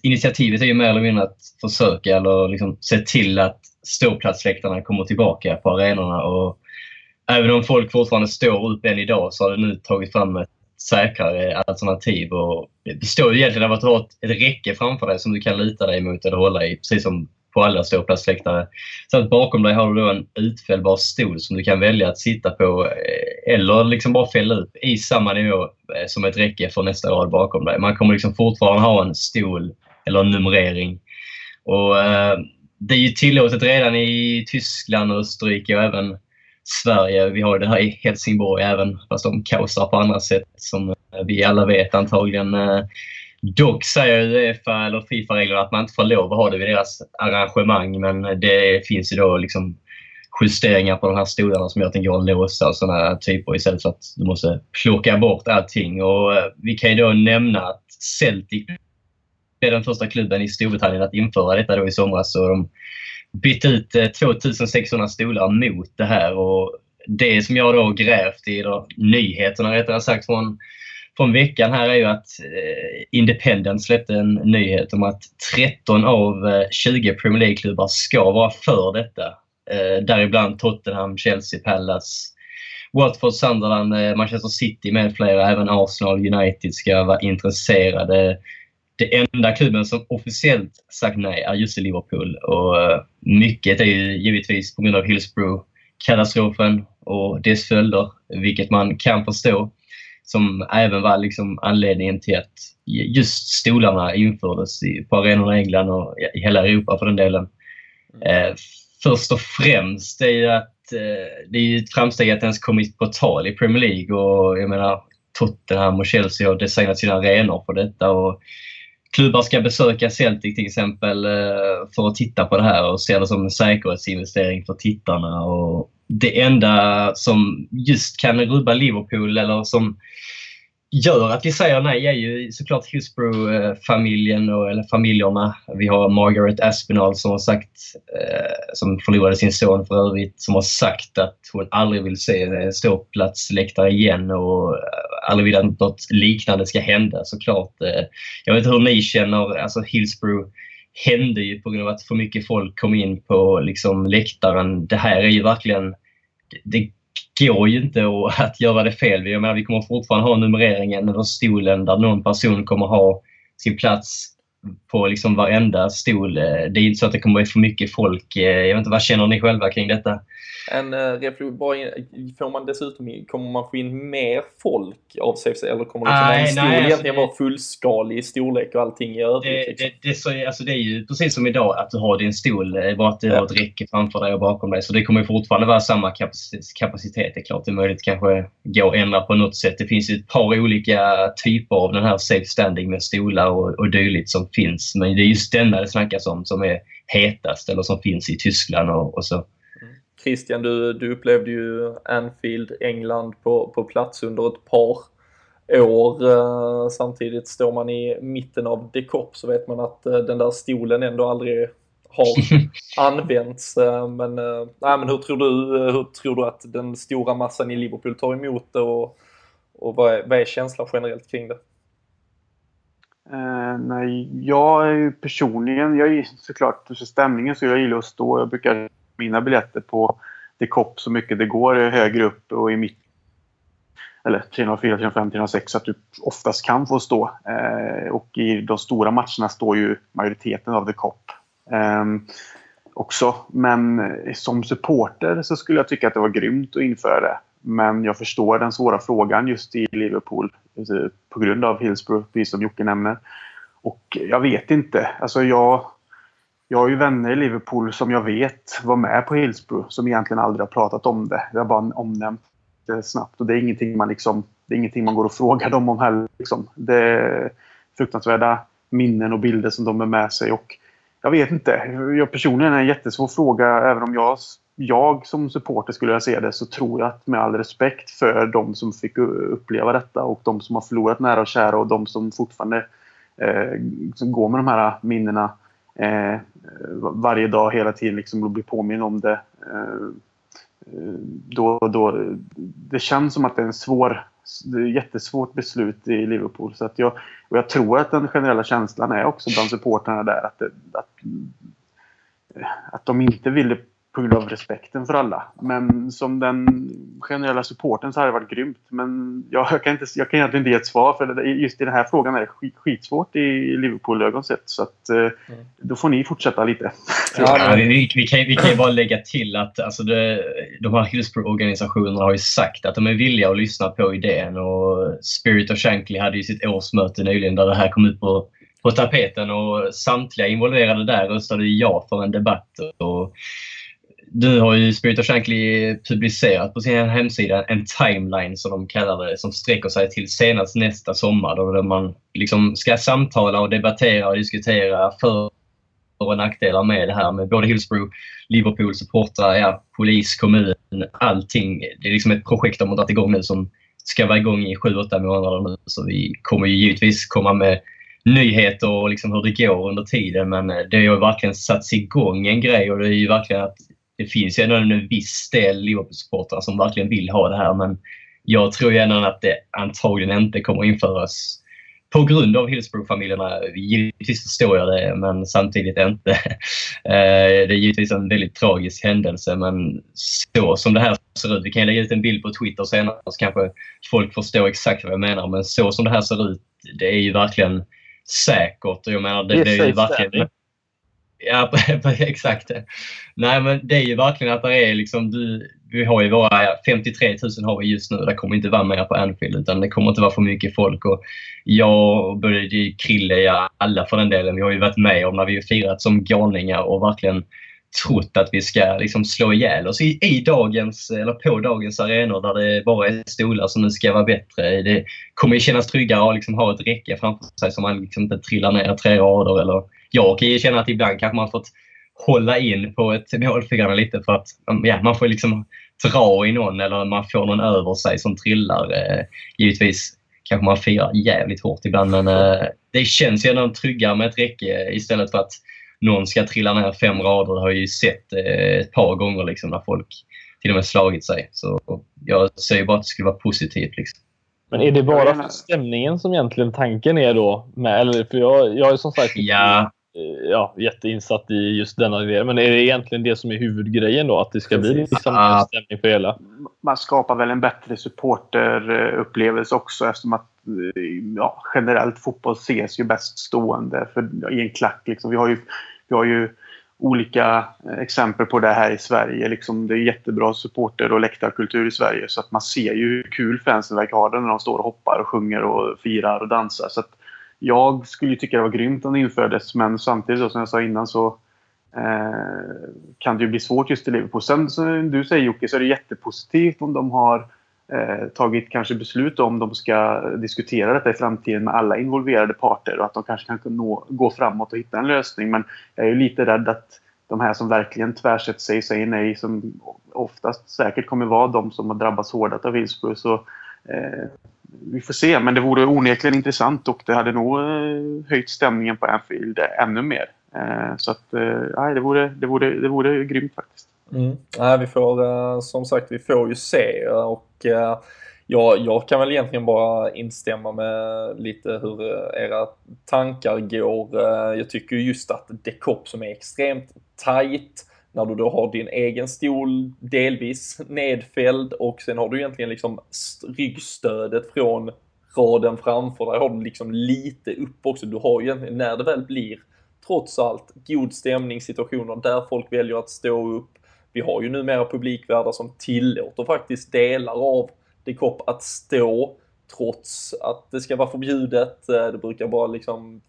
initiativet är ju mer eller mindre att försöka eller liksom se till att ståplatsläktarna kommer tillbaka på arenorna. Och även om folk fortfarande står upp än idag så har det nu tagit fram ett säkrare alternativ. Och det består ju egentligen av att du har ett, ett räcke framför dig som du kan luta dig mot eller hålla i, precis som på alla ståplatsläktare. Så att bakom dig har du då en utfällbar stol som du kan välja att sitta på eh, eller liksom bara fälla upp i samma nivå eh, som ett räcke för nästa rad bakom dig. Man kommer liksom fortfarande ha en stol eller en numrering. Och, eh, det är ju tillåtet redan i Tyskland Österrike och även Sverige. Vi har det här i Helsingborg även, fast de kaosar på andra sätt som eh, vi alla vet antagligen. Eh, dock säger Uefa eller Fifa-reglerna att man inte får lov att ha det vid deras arrangemang men det finns ju då liksom justeringar på de här stolarna som gör att den går att låsa och sådana typer istället för att du måste plocka bort allting. Och eh, vi kan ju då nämna att Celtic blev den första klubben i Storbritannien att införa detta då i somras. Och de bytt ut eh, 2600 stolar mot det här. Och det som jag då grävt i, då, nyheterna rättare sagt från, från veckan här är ju att eh, Independent släppte en nyhet om att 13 av eh, 20 Premier League-klubbar ska vara för detta. Eh, däribland Tottenham, Chelsea, Palace, Watford, Sunderland, eh, Manchester City med flera. Även Arsenal, United ska vara intresserade det enda klubben som officiellt sagt nej är just Liverpool. Och eh, mycket är ju givetvis på grund av Hillsborough-katastrofen och dess följder, vilket man kan förstå. Som även var liksom anledningen till att just stolarna infördes på arenorna i England och i hela Europa för den delen. Eh, först och främst är ju att eh, det är ett framsteg att det ens kommit på tal i Premier League och jag menar Tottenham och Chelsea har designat sina arenor för detta. Och klubbar ska besöka Celtic till exempel eh, för att titta på det här och se det som en säkerhetsinvestering för tittarna. Och det enda som just kan rubba Liverpool eller som gör att vi säger nej är ju såklart Hillsborough-familjen eller familjerna. Vi har Margaret Aspinall som har sagt, eh, som förlorade sin son för övrigt, som har sagt att hon aldrig vill se ståplatsläktare igen och aldrig vill att något liknande ska hända såklart. Eh, jag vet inte hur ni känner, alltså Hillsborough hände ju på grund av att för mycket folk kom in på liksom läktaren. Det här är ju verkligen, det går ju inte att [LAUGHS] göra det fel. Jag menar, vi kommer fortfarande ha numreringen eller stolen där någon person kommer ha sin plats på liksom varenda stol. Eh, det är inte så att det kommer att bli för mycket folk. Eh, jag vet inte, vad känner ni själva kring detta? En uh, får man dessutom, kommer man få in mer folk av CFC eller kommer liksom nej, en stol nej, egentligen alltså, vara fullskalig i storlek och allting i övrigt? Det, liksom? det, det, så, alltså, det är ju precis som idag att du har din stol, bara att du ja. har ett räcke framför dig och bakom dig. Så det kommer fortfarande vara samma kapacitet. Det är klart det är möjligt kanske gå att ändra på något sätt. Det finns ju ett par olika typer av den här safe standing med stolar och, och dylikt som finns. Men det är just denna det snackas om som är hetast eller som finns i Tyskland och, och så. Christian, du, du upplevde ju Anfield, England på, på plats under ett par år. Eh, samtidigt står man i mitten av Decop så vet man att eh, den där stolen ändå aldrig har [LAUGHS] använts. Eh, men, nej, men hur, tror du, hur tror du att den stora massan i Liverpool tar emot det och, och vad, är, vad är känslan generellt kring det? Eh, nej, jag är ju personligen, jag är såklart för stämningen så jag gillar att stå. Jag brukar mina biljetter på The Cop så mycket det går högre upp och i mitten eller 304, 305, 306 Så att du oftast kan få stå. Eh, och i de stora matcherna står ju majoriteten av the cop. Eh, också. Men eh, som supporter så skulle jag tycka att det var grymt att införa det. Men jag förstår den svåra frågan just i Liverpool på grund av Hillsborough, precis som Jocke nämner. Och jag vet inte. Alltså jag, jag har ju vänner i Liverpool som jag vet var med på Hillsborough som egentligen aldrig har pratat om det. Jag har bara omnämnt det snabbt och det är ingenting man, liksom, det är ingenting man går och frågar dem om heller. Liksom. Det är fruktansvärda minnen och bilder som de är med sig. Och jag vet inte. Jag personligen är en jättesvår fråga. Även om jag, jag som supporter skulle jag se det så tror jag att med all respekt för de som fick uppleva detta och de som har förlorat nära och kära och de som fortfarande eh, som går med de här minnena eh, varje dag hela tiden liksom, och blir påminn om det. Eh, då, då, det känns som att det är en svår det är ett jättesvårt beslut i Liverpool. Så att jag, och jag tror att den generella känslan är också bland supportrarna där att, att, att de inte ville på grund av respekten för alla. Men som den generella supporten så hade det varit grymt. Men jag, kan, inte, jag kan egentligen inte ge ett svar för just i den här frågan är det skit, skitsvårt i Liverpool-ögon sett. Så att, eh, mm. då får ni fortsätta lite. Ja, vi, vi, kan, vi kan ju bara lägga till att alltså det, de här Hillsborough-organisationerna har ju sagt att de är villiga att lyssna på idén. Och Spirit of Shankly hade ju sitt årsmöte nyligen där det här kom ut på på tapeten och samtliga involverade där röstade ja för en debatt. Och nu har ju Spirit of Shankly publicerat på sin hemsida en timeline som de kallar det som sträcker sig till senast nästa sommar då man liksom ska samtala och debattera och diskutera för och nackdelar med det här med både Hillsborough, Liverpool, supportrar, ja, polis, kommun, allting. Det är liksom ett projekt de har dragit igång nu som ska vara igång i 7-8 månader nu. Så vi kommer ju givetvis komma med nyheter och liksom hur det går under tiden men eh, det har ju verkligen satts igång en grej och det är ju verkligen att det finns ju ändå en viss del Liverpool-supportrar som verkligen vill ha det här men jag tror ju ändå att det antagligen inte kommer införas på grund av Hillsborough-familjerna. Givetvis förstår jag det, men samtidigt inte. [LAUGHS] Eh, det är givetvis en väldigt tragisk händelse, men så som det här ser ut. Vi kan lägga ut en bild på Twitter senare så kanske folk förstår exakt vad jag menar, men så som det här ser ut, det är ju verkligen säkert. Jag menar, det, det är ju verkligen... Ja, [LAUGHS] exakt. Nej, men det är ju verkligen att det är liksom, du, vi har ju våra 53 000 har vi just nu. Det kommer inte vara mer på Anfield utan det kommer inte vara för mycket folk. Och jag och både Krille, ja, alla för den delen, vi har ju varit med om när vi har firat som galningar och verkligen trott att vi ska liksom slå ihjäl oss i, i dagens, eller på dagens arenor där det bara är stolar som nu ska vara bättre. Det kommer ju kännas tryggare att liksom ha ett räcke framför sig så man liksom inte trillar ner tre rader eller jag kan ju känna att ibland kanske man fått hålla in på ett målfirande lite för att ja, man får liksom dra i någon eller man får någon över sig som trillar. Eh, givetvis kanske man firar jävligt hårt ibland men eh, det känns ju ändå tryggare med ett räcke istället för att någon ska trilla ner fem rader. Det har jag ju sett eh, ett par gånger liksom, när folk till och med slagit sig. Så jag säger bara att det skulle vara positivt. Liksom. Men är det bara för stämningen som egentligen tanken är då? Med, eller, för jag, jag är som sagt ja. Eh, ja, jätteinsatt i just denna grej. Men är det egentligen det som är huvudgrejen då? Att det ska bli liksom en stämning för hela? Man skapar väl en bättre supporterupplevelse också eftersom att eh, ja, generellt fotboll ses ju bäst stående för, i en klack. Liksom. Vi, har ju, vi har ju olika exempel på det här i Sverige. Liksom, det är jättebra supporter och läktarkultur i Sverige så att man ser ju hur kul fansen verkar ha det när de står och hoppar och sjunger och firar och dansar. Så att, jag skulle tycka det var grymt om det infördes men samtidigt då, som jag sa innan så eh, kan det ju bli svårt just i Liverpool. Sen som du säger Jocke så är det jättepositivt om de har eh, tagit kanske beslut om de ska diskutera detta i framtiden med alla involverade parter och att de kanske kan nå, gå framåt och hitta en lösning. Men jag är lite rädd att de här som verkligen tvärsätter sig och säger nej som oftast säkert kommer vara de som har drabbats hårdast av Hillsborough. Så, eh, vi får se, men det vore onekligen intressant och det hade nog eh, höjt stämningen på Anfield ännu mer. Eh, så att, eh, nej, det vore, det vore, det vore grymt faktiskt. Mm. Nej, vi får, som sagt, vi får ju se och jag, jag kan väl egentligen bara instämma med lite hur era tankar går. Jag tycker just att Dekop som är extremt tight när du då har din egen stol delvis nedfälld och sen har du egentligen liksom ryggstödet från raden framför dig har du liksom lite upp också. Du har ju när det väl blir trots allt god stämningssituationer där folk väljer att stå upp. Vi har ju numera publikvärdar som tillåter faktiskt delar av Decop att stå trots att det ska vara förbjudet. Eh, det brukar bara liksom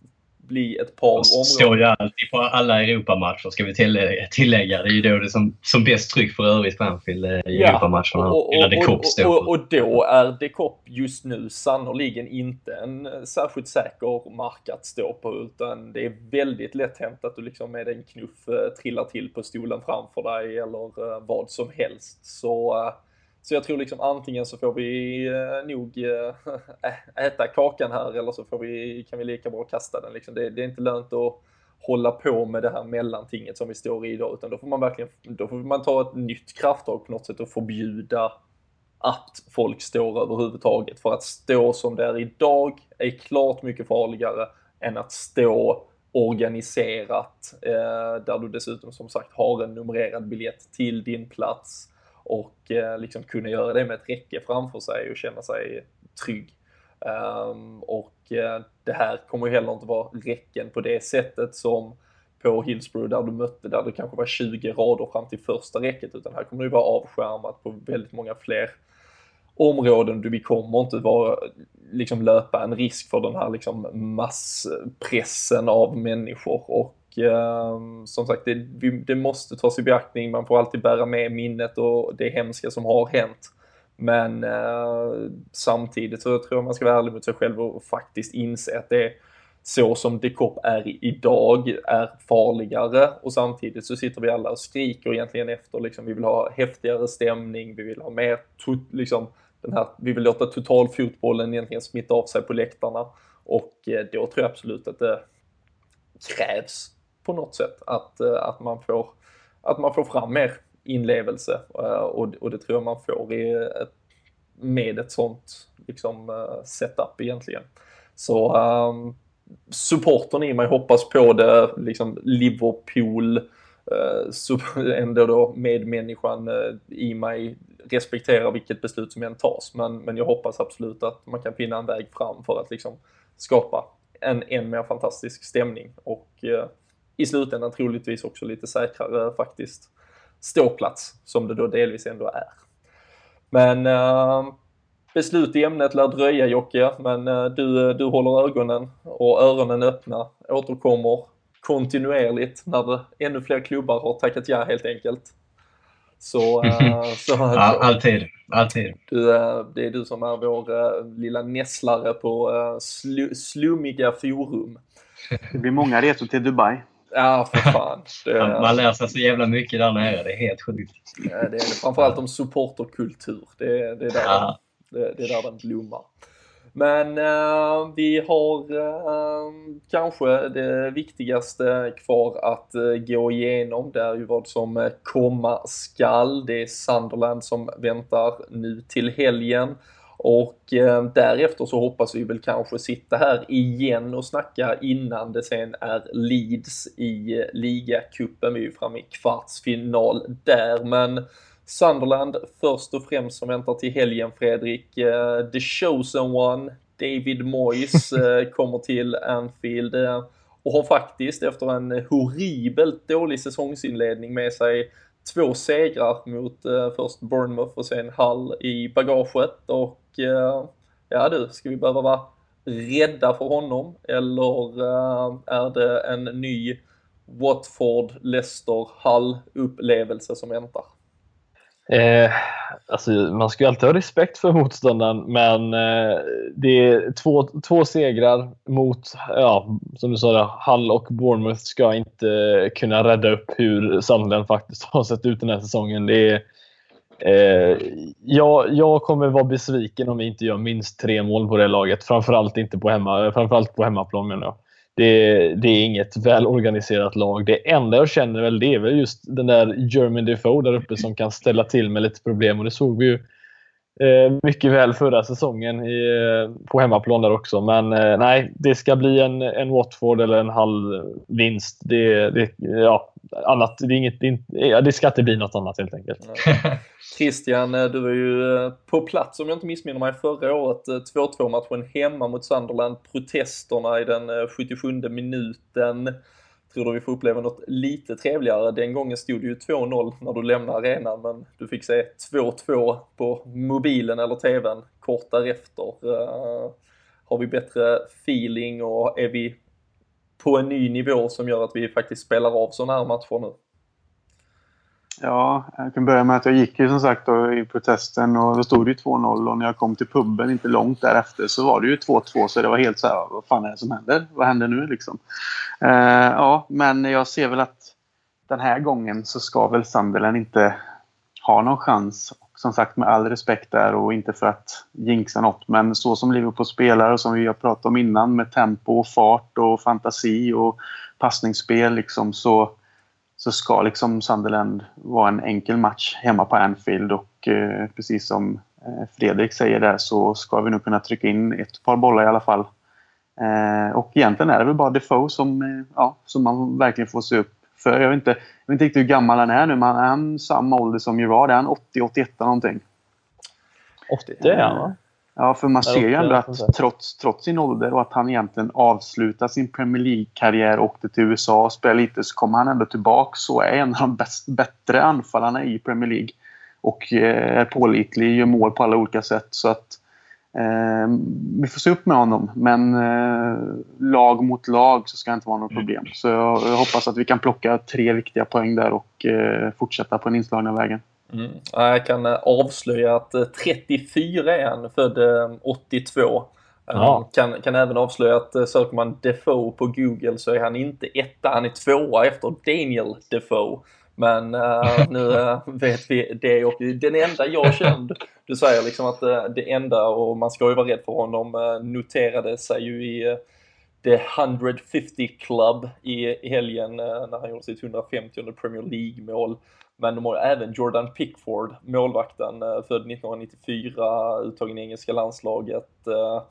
bli ett par områden. står ju alltid på alla Europamatcher ska vi tillägga. Det är ju då det som, som bäst tryck för övrigt på Anfield i ja, Europamatcherna. Och, och, och, och, då är Decop just nu sannoliken inte en särskilt säker mark att stå på utan det är väldigt lätt hänt att du liksom med en knuff eh, trillar till på stolen framför dig eller eh, vad som helst. Så eh, så jag tror liksom antingen så får vi eh, nog eh, [LAUGHS] äta kakan här eller så får vi, kan vi lika bra kasta den. Liksom. Det, det, är inte lönt att hålla på med det här mellantinget som vi står i idag utan då får man verkligen då får man ta ett nytt krafttag på något sätt och förbjuda att folk står överhuvudtaget. För att stå som det är idag är klart mycket farligare än att stå organiserat eh, där du dessutom som sagt har en numrerad biljett till din plats och eh, liksom kunna göra det med ett räcke framför sig och känna sig trygg. Ehm, och eh, det här kommer ju heller inte vara räcken på det sättet som på Hillsborough där du mötte, där det kanske var 20 rader fram till första räcket, utan här kommer det vara avskärmat på väldigt många fler områden. Vi kommer inte vara, liksom löpa en risk för den här liksom masspressen av människor och Ehm, som sagt, det, det, måste tas i beaktning. Man får alltid bära med minnet och det hemska som har hänt. Men eh, samtidigt så tror jag man ska vara ärlig mot sig själv och faktiskt inse att det så som Decop är idag är farligare och samtidigt så sitter vi alla och skriker egentligen efter liksom, vi vill ha häftigare stämning, vi vill ha mer, liksom, den här, vi vill låta totalfotbollen egentligen smitta av sig på läktarna och eh, då tror jag absolut att det krävs på något sätt. Att, eh, att, man, får, att man får fram mer inlevelse eh, och, och det tror jag man får i ett, med ett sånt liksom, setup egentligen. Så um, supporten i mig hoppas på det, liksom Liverpool, uh, [LAUGHS] ändå då medmänniskan uh, i mig respekterar vilket beslut som än tas. Men, men jag hoppas absolut att man kan finna en väg fram för att liksom skapa en än mer fantastisk stämning och uh, i slutändan troligtvis också lite säkrare faktiskt ståplats som det då delvis ändå är. Men uh, beslut i ämnet lär dröja Jocke, men uh, du, du håller ögonen och öronen öppna, återkommer kontinuerligt när det, ännu fler klubbar har tackat ja helt enkelt. Så, uh, [LAUGHS] så ja, alltid, alltid. Du, det är du som är vår lilla nässlare på slu, slummiga forum. Det blir många resor till Dubai. Ja, för [LAUGHS] fan. Det, man lär sig så jävla mycket där nere. Det är helt sjukt. Det är framförallt om supporterkultur. Det, det, är där ja. den, det, det, är där den blommar. Men uh, vi har uh, kanske det viktigaste kvar att uh, gå igenom. Det är ju vad som komma skall. Det är Sunderland som väntar nu till helgen. Och eh, därefter så hoppas vi väl kanske sitta här igen och snacka innan det sen är Leeds i eh, ligacupen. Vi är ju framme i kvartsfinal där, men Sunderland först och främst som väntar till helgen Fredrik. Eh, the chosen one, David Moyes, [LAUGHS] eh, kommer till Anfield eh, och har faktiskt efter en horribelt dålig säsongsinledning med sig två segrar mot eh, först Bournemouth och sen Hull i bagaget och eh, ja du, ska vi behöva vara rädda för honom eller eh, är det en ny Watford, Leicester, Hull upplevelse som väntar? Eh, alltså, man ska ju alltid ha respekt för motståndaren, men eh, det är två, två segrar mot, ja, som du sa, Hull och Bournemouth ska inte kunna rädda upp hur Sunderland faktiskt [LAUGHS] har sett ut den här säsongen. Det är, eh, jag, jag kommer vara besviken om vi inte gör minst tre mål på det laget. Framförallt, inte på, hemma, framförallt på hemmaplan menar jag. Det, det, är inget välorganiserat lag. Det enda jag känner väl det är väl just den där German Defoe där uppe som kan ställa till med lite problem. Och det såg vi ju Eh, mycket väl förra säsongen i, eh, på hemmaplan där också. Men eh, nej, det ska bli en, en Watford eller en halv vinst. Det, det, ja, annat. Det, är inget, det, det ska inte bli något annat helt enkelt. [LAUGHS] Christian, eh, du var ju på plats om jag inte missminner mig förra året. 2-2 matchen hemma mot Sunderland. Protesterna i den 77 minuten tror du vi får uppleva något lite trevligare. Den gången stod det ju 2-0 när du lämnade arenan, men du fick se 2-2 på mobilen eller tvn kort därefter. Uh, har vi bättre feeling och är vi på en ny nivå som gör att vi faktiskt spelar av sådana här matcher nu? Ja, jag kan börja med att jag gick ju som sagt då i protesten och då stod det ju 2-0 och när jag kom till puben inte långt därefter så var det ju 2-2 så det var helt så här, vad fan är det som händer? Vad händer nu liksom? Eh, ja, men jag ser väl att den här gången så ska väl Sunderland inte ha någon chans. Som sagt med all respekt där och inte för att jinxa något men så som Liverpool spelar och som vi har pratat om innan med tempo och fart och fantasi och passningsspel liksom så så ska liksom Sunderland vara en enkel match hemma på Anfield och eh, precis som eh, Fredrik säger där så ska vi nog kunna trycka in ett par bollar i alla fall. Eh, och egentligen är det väl bara Defoe som, eh, ja, som man verkligen får se upp för. Jag vet, inte, jag vet inte riktigt hur gammal han är nu men är han samma ålder som Gerard? Är han 80-81 någonting? 80 är han va? Ja, för man ser ju ändå att trots, trots sin ålder och att han egentligen avslutar sin Premier League-karriär och åkte till USA och spelade lite så kommer han ändå tillbaka och är en av de bäst, bättre anfallarna i Premier League. Och eh, är pålitlig, gör mål på alla olika sätt. Så att eh, vi får se upp med honom. Men eh, lag mot lag så ska det inte vara något problem. Så jag, jag, hoppas att vi kan plocka tre viktiga poäng där och eh, fortsätta på den inslagna vägen. Mm. Jag kan eh, avslöja att 34 eh, är han, född 82. Eh, ja. Kan, kan även avslöja att söker man Defoe på Google så är han inte etta, han är tvåa efter Daniel Defoe. Men uh, nu uh, [LAUGHS] vet vi det och den enda jag kände, du säger liksom att uh, det enda, och man ska ju vara rädd för honom, noterade sig ju i The 150 Club i helgen när han gjorde sitt 150 Premier League-mål. Men de har även Jordan Pickford, målvakten, eh, född 1994, uttagen i engelska landslaget. Eh,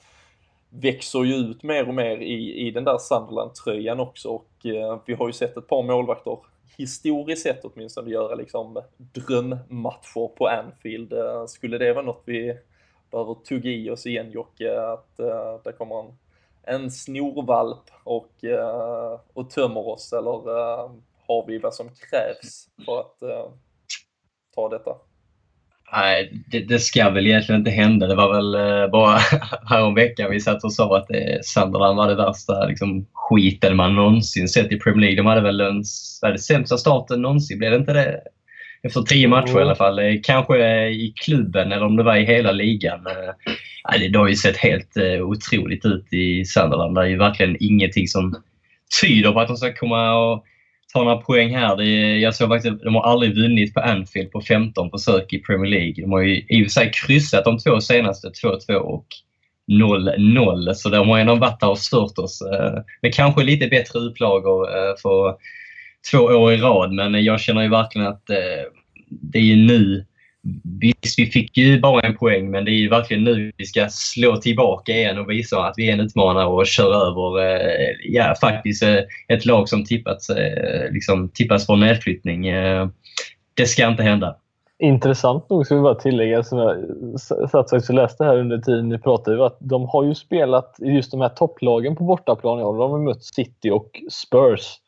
växer ju ut mer och mer i, i den där Sunderland-tröjan också och eh, vi har ju sett ett par målvakter historiskt sett åtminstone göra liksom drömmatcher på Anfield. Skulle det vara något vi behöver tugga i oss igen Jocke, att uh, kommer en, en snorvalp och, uh, och tömmer oss eller uh, har vi vad som krävs för att eh, ta detta? Nej, det, det, ska väl egentligen inte hända. Det var väl eh, bara [LAUGHS] häromveckan vi satt och sa att eh, Sunderland var det värsta liksom, skiten man någonsin sett i Premier League. De hade väl den sämsta starten någonsin, blev det inte det? Efter tio matcher mm. i alla fall. Eh, kanske eh, i klubben eller om det var i hela ligan. Det har ju sett helt otroligt ut i Sunderland. Det är ju verkligen ingenting som tyder på att de ska komma och ta några poäng här. Det är, jag såg faktiskt de har aldrig vunnit på Anfield på 15 försök i Premier League. De har ju i och för sig kryssat de två senaste, 2-2 och 0-0. Så de har ändå varit där och stört oss. Eh, med kanske lite bättre upplagor eh, för två år i rad. Men jag känner ju verkligen att eh, det är ju nu Visst, vi fick ju bara en poäng, men det är ju verkligen nu vi ska slå tillbaka igen och visa att vi är en utmanare och köra över eh, ja, faktiskt eh, ett lag som tippats, eh, liksom, tippats för nedflyttning. Eh, det ska inte hända. Intressant nog ska vi bara tillägga, som jag satt och läste här under tiden ni pratade, att de har ju spelat just de här topplagen på bortaplan. Ja, de har mött City och Spurs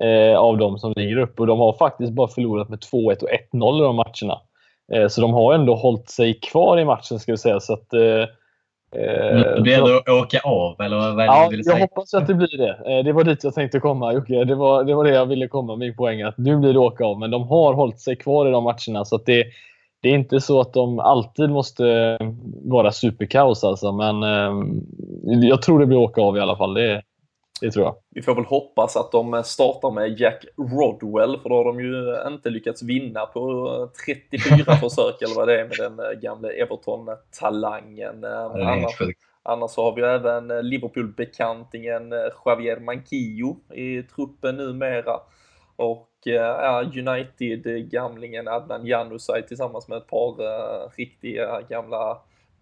eh, av de som ligger uppe och de har faktiskt bara förlorat med 2-1 och 1-0 i de matcherna. Eh, så de har ändå hållit sig kvar i matchen ska vi säga. Så att, eh, eh blir det att åka av eller vad ja, vill säga? Jag hoppas att det blir det. Det var dit jag tänkte komma Jocke. Det var, det var det jag ville komma, min poäng. Att nu blir det åka av. Men de har hållit sig kvar i de matcherna. Så det, det är inte så att de alltid måste vara superkaos alltså. Men jag tror det blir åka av i alla fall. Det, det tror jag. Vi får väl hoppas att de startar med Jack Rodwell, för då har de ju inte lyckats vinna på 34 [LAUGHS] försök eller vad det är med den eh, gamle Everton-talangen. Annars, annars har vi även Liverpool-bekantingen eh, Javier Manquillo i truppen numera. Och United-gamlingen Adnan Januzaj tillsammans med ett par riktiga gamla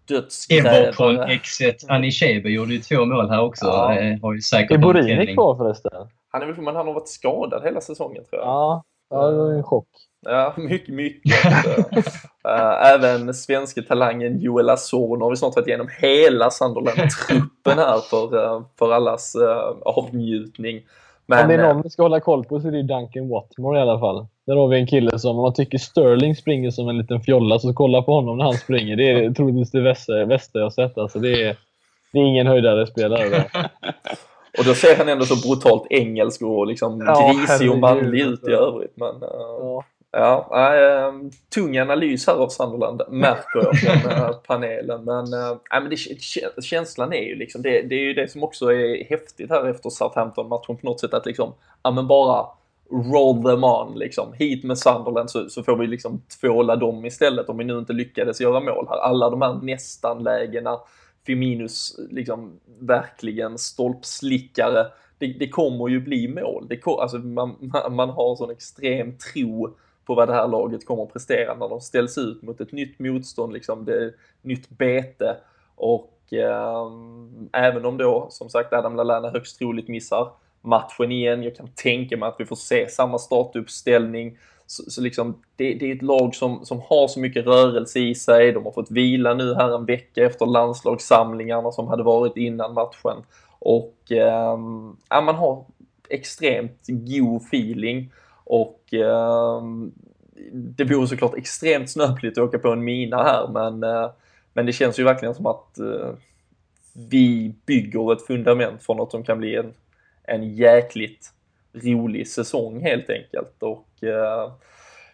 dödsgrävare. Everton exet Anishebe gjorde ju två mål här också. Ja. Har ju säkert är Borini kvar förresten? Han är väl men han har varit skadad hela säsongen tror jag. Ja, ja det var en chock. Ja, mycket, mycket. uh, [LAUGHS] även svenska talangen Joel Azor. Nu har vi snart varit igenom hela Sunderland-truppen här för, uh, för allas uh, avnjutning. Men, Om det är någon vi ska hålla koll på så är det Duncan Watmore i alla fall. Där har vi en kille som, om man tycker Sterling springer som en liten fjolla, så kolla på honom när han springer. Det är troligtvis det bästa jag sett. Alltså det, är, det är ingen höjdare spelare. [LAUGHS] Och då ser han ändå så brutalt engelsk och liksom ja, grisig och manlig ut i övrigt. Men, uh, ja. Ja, äh, tung analys här av Sunderland märker jag från äh, panelen. Men, äh, men det, känslan är ju liksom, det, det, är ju det som också är häftigt här efter Southampton-matchen på något sätt att liksom, ja men bara roll them on liksom. Hit med Sunderland så, så får vi liksom tvåla dem istället om vi nu inte lyckades göra mål här. Alla de här nästan-lägena, Firminus liksom verkligen stolpslickare. Det, det kommer ju bli mål. Det, alltså man, man har sån extrem tro på vad det här laget kommer att prestera när de ställs ut mot ett nytt motstånd, liksom det nytt bete. Och eh, även om då som sagt Adam Lallana högst troligt missar matchen igen, jag kan tänka mig att vi får se samma startuppställning. Så, så liksom, det, det, är ett lag som, som har så mycket rörelse i sig. De har fått vila nu här en vecka efter landslagssamlingarna som hade varit innan matchen. Och eh, ja, man har extremt god feeling. Och eh, det vore såklart extremt snöpligt att åka på en mina här men, eh, men det känns ju verkligen som att eh, vi bygger ett fundament för något som kan bli en, en jäkligt rolig säsong helt enkelt. Och eh,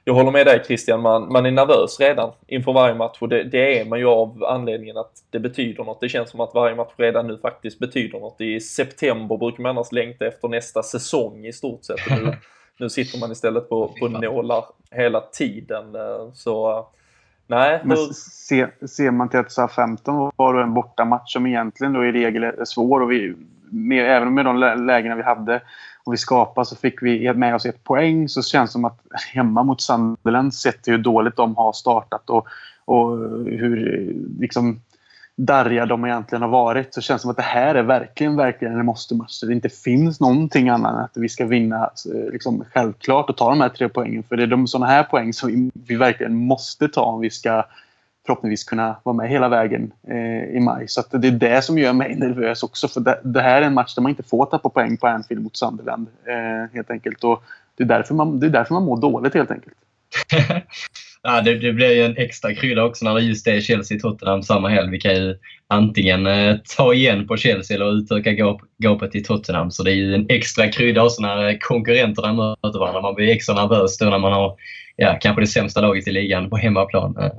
jag håller med dig Christian, man, man är nervös redan inför varje match och det, det, är man ju av anledningen att det betyder något. Det känns som att varje match redan nu faktiskt betyder något. I september brukar man annars längta efter nästa säsong i stort sett. [LAUGHS] Nu, Nu sitter man istället på, på nålar hela tiden. Eh, så nej. Men ser, ser man till att SA-15 var en bortamatch som egentligen då i regel är svår och vi, med, även med de lägena vi hade och vi skapade så fick vi med oss ett poäng så känns det som att hemma mot Sunderland sett hur dåligt de har startat och, och hur liksom darriga de egentligen har varit så känns det som att det här är verkligen, verkligen en måste-match. Det inte finns någonting annat än att vi ska vinna alltså, liksom, självklart och ta de här tre poängen. För det är de sådana här poäng som vi verkligen måste ta om vi ska förhoppningsvis kunna vara med hela vägen eh, i maj. Så det är det som gör mig nervös också. För det, det, här är en match där man inte får tappa poäng på Anfield mot Sunderland. Eh, helt enkelt. Och det, är därför man, det är därför man mår dåligt helt enkelt. [LAUGHS] Ja, det, det blir ju en extra krydda också när det just är Chelsea-Tottenham samma helg. Vi kan ju antingen eh, ta igen på Chelsea eller utöka gap, gapet till Tottenham. Så det är ju en extra krydda också när eh, konkurrenterna möter varandra. Man blir extra nervös då när man har ja, kanske det sämsta laget i ligan på hemmaplan. Eh,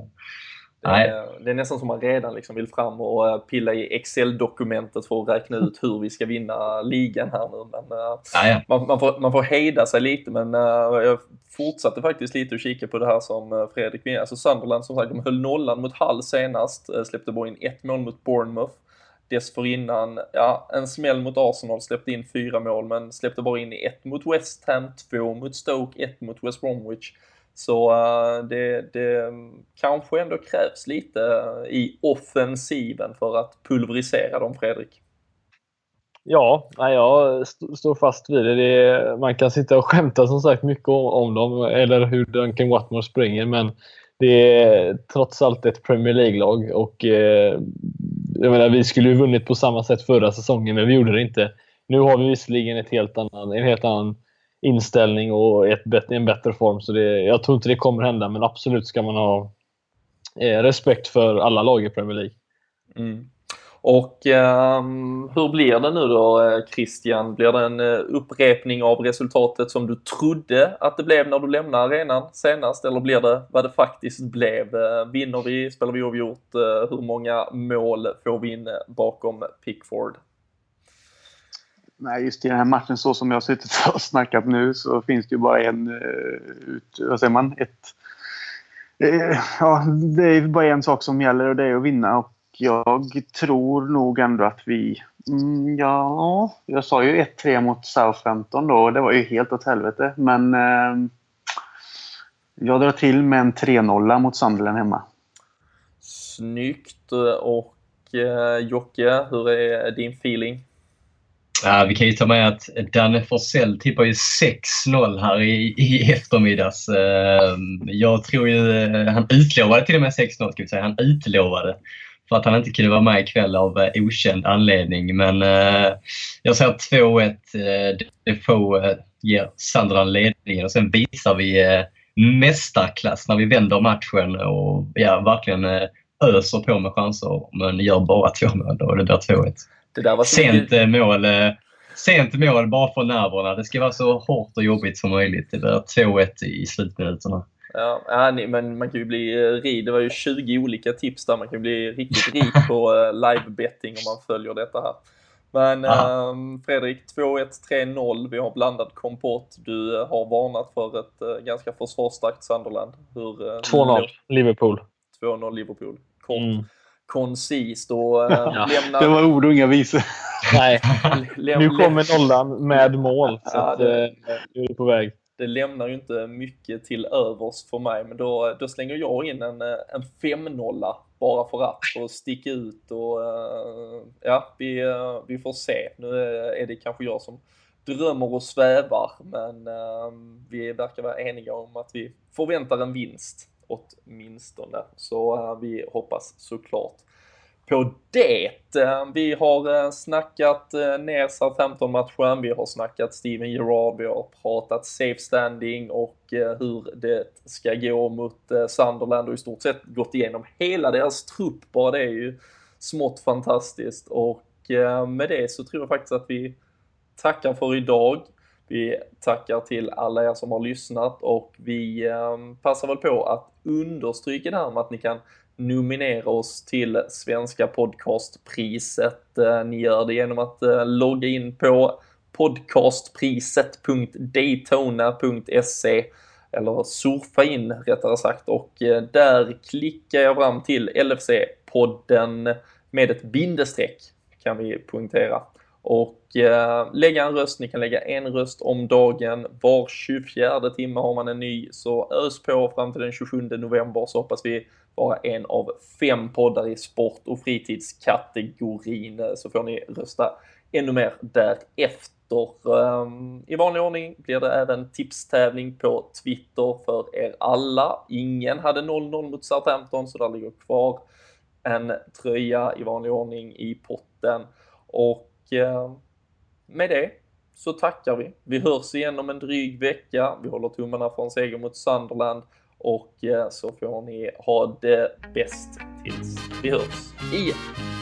Eh, Nej. Det är nästan som man redan liksom vill fram och eh, pilla i Excel-dokumentet för att räkna ut hur vi ska vinna ligan här nu. Men, uh, man, man, får, man får hejda sig lite men uh, jag fortsatte faktiskt lite att kika på det här som Fredrik var Alltså Sunderland som sagt, de höll nollan mot Hull senast, släppte bara in ett mål mot Bournemouth. Dessförinnan, ja, en smäll mot Arsenal, släppte in fyra mål men släppte bara in ett mot West Ham, två mot Stoke, ett mot West Bromwich. Så eh, det, det kanske ändå krävs lite eh, i offensiven för att pulverisera dem, Fredrik. Ja, jag står fast vid det. det. Man kan sitta och skämta som sagt mycket om, om dem, eller hur Duncan Watmore springer, men det är trots allt ett Premier League-lag och eh, jag menar, vi skulle ju vunnit på samma sätt förra säsongen, men vi gjorde det inte. Nu har vi visserligen ett helt annan, en helt annan inställning och ett, en bättre form. Så det, jag tror inte det kommer hända, men absolut ska man ha eh, respekt för alla lag i Premier League. Mm. Och eh, hur blir det nu då eh, Christian? Blir det en eh, upprepning av resultatet som du trodde att det blev när du lämnade arenan senast? Eller blir det vad det faktiskt blev? Eh, vinner vi? Spelar vi oavgjort? Hur många mål får vi in bakom Pickford? Nej, just i den här matchen så som jag har suttit och [LAUGHS] snackat nu så finns det ju bara en... Eh, ut, vad säger man? Ett, eh, ja, det är bara en sak som gäller och det är att vinna. Och jag tror nog ändå att vi... Mm, ja, jag sa ju 1-3 mot Southampton då och det var ju helt åt helvete. Men eh, jag drar till med en 3-0 mot Sunderland hemma. Snyggt! Eh, och eh, Jocke, hur är din feeling? Ja, vi kan ju ta med att Danne Forsell tippar ju 6-0 här i, i eftermiddags. Ehm, jag tror ju, eh, han utlovade till och med 6-0 ska vi säga. Han utlovade för att han inte kunde vara med ikväll av eh, okänd anledning. Men eh, jag säger 2-1. Defoe ger Sunderland ledningen och sen visar vi mästarklass när vi vänder matchen och ja, verkligen öser på med chanser men gör bara två mål och det blir 2-1. Det där var sent, mycket... mål, eh, sent mål bara för nerverna. Det ska vara så hårt och jobbigt som möjligt. Det blir 2-1 i slutminuterna. Ja, ja, men man kan ju bli eh, rik. Det var ju 20 olika tips där. Man kan bli riktigt rik [LAUGHS] på eh, live-betting om man följer detta här. Men ähm, Fredrik, 2-1, 3-0. Vi har blandad kompott. Du har varnat för ett äh, ganska försvarsstarkt Sunderland. Äh, 2-0 Liverpool. 2-0 Liverpool. Kort. Mm koncist och äh, ja. lämnar... Det var ord och inga visor. Nej, nu kommer nollan med mål. Så ja, det, att, äh, nu är det på väg. Det lämnar ju inte mycket till övers för mig, men då, då slänger jag in en, eh, en 5-0 bara för att, att sticka ut och uh, ja, vi, uh, vi får se. Nu är det kanske jag som drömmer och svävar, men uh, vi verkar vara eniga om att vi förväntar en vinst åtminstone. Så eh, vi hoppas såklart på det. Eh, vi har eh, snackat ner Southampton-matchen, vi har snackat Steven Gerrard, vi har pratat safe standing och hur det ska gå mot Sunderland och i stort sett gått igenom hela deras trupp. Bara det är ju smått fantastiskt och med det så tror jag faktiskt att vi tackar för idag. Vi tackar till alla er som har lyssnat och vi ehm, passar väl på att understryka det här med att ni kan nominera oss till Svenska podcastpriset. Eh, ni gör det genom att eh, logga in på podcastpriset.daytona.se eller surfa in rättare sagt och eh, där klickar jag fram till LFC-podden med ett bindestreck kan vi poängtera och eh, lägga en röst. Ni kan lägga en röst om dagen. Var 24 timme har man en ny, så ös på fram till den 27 november så hoppas vi vara en av fem poddar i sport och fritidskategorin så får ni rösta ännu mer därefter. Ehm, I vanlig ordning blir det även tipstävling på Twitter för er alla. Ingen hade 0-0 mot Southampton så där ligger kvar en tröja i vanlig ordning i potten. Och Eh, med det så tackar vi. Vi hörs igen om en dryg vecka. Vi håller tummarna för en seger mot Sunderland och eh, så får ni ha det bäst tills vi hörs igen.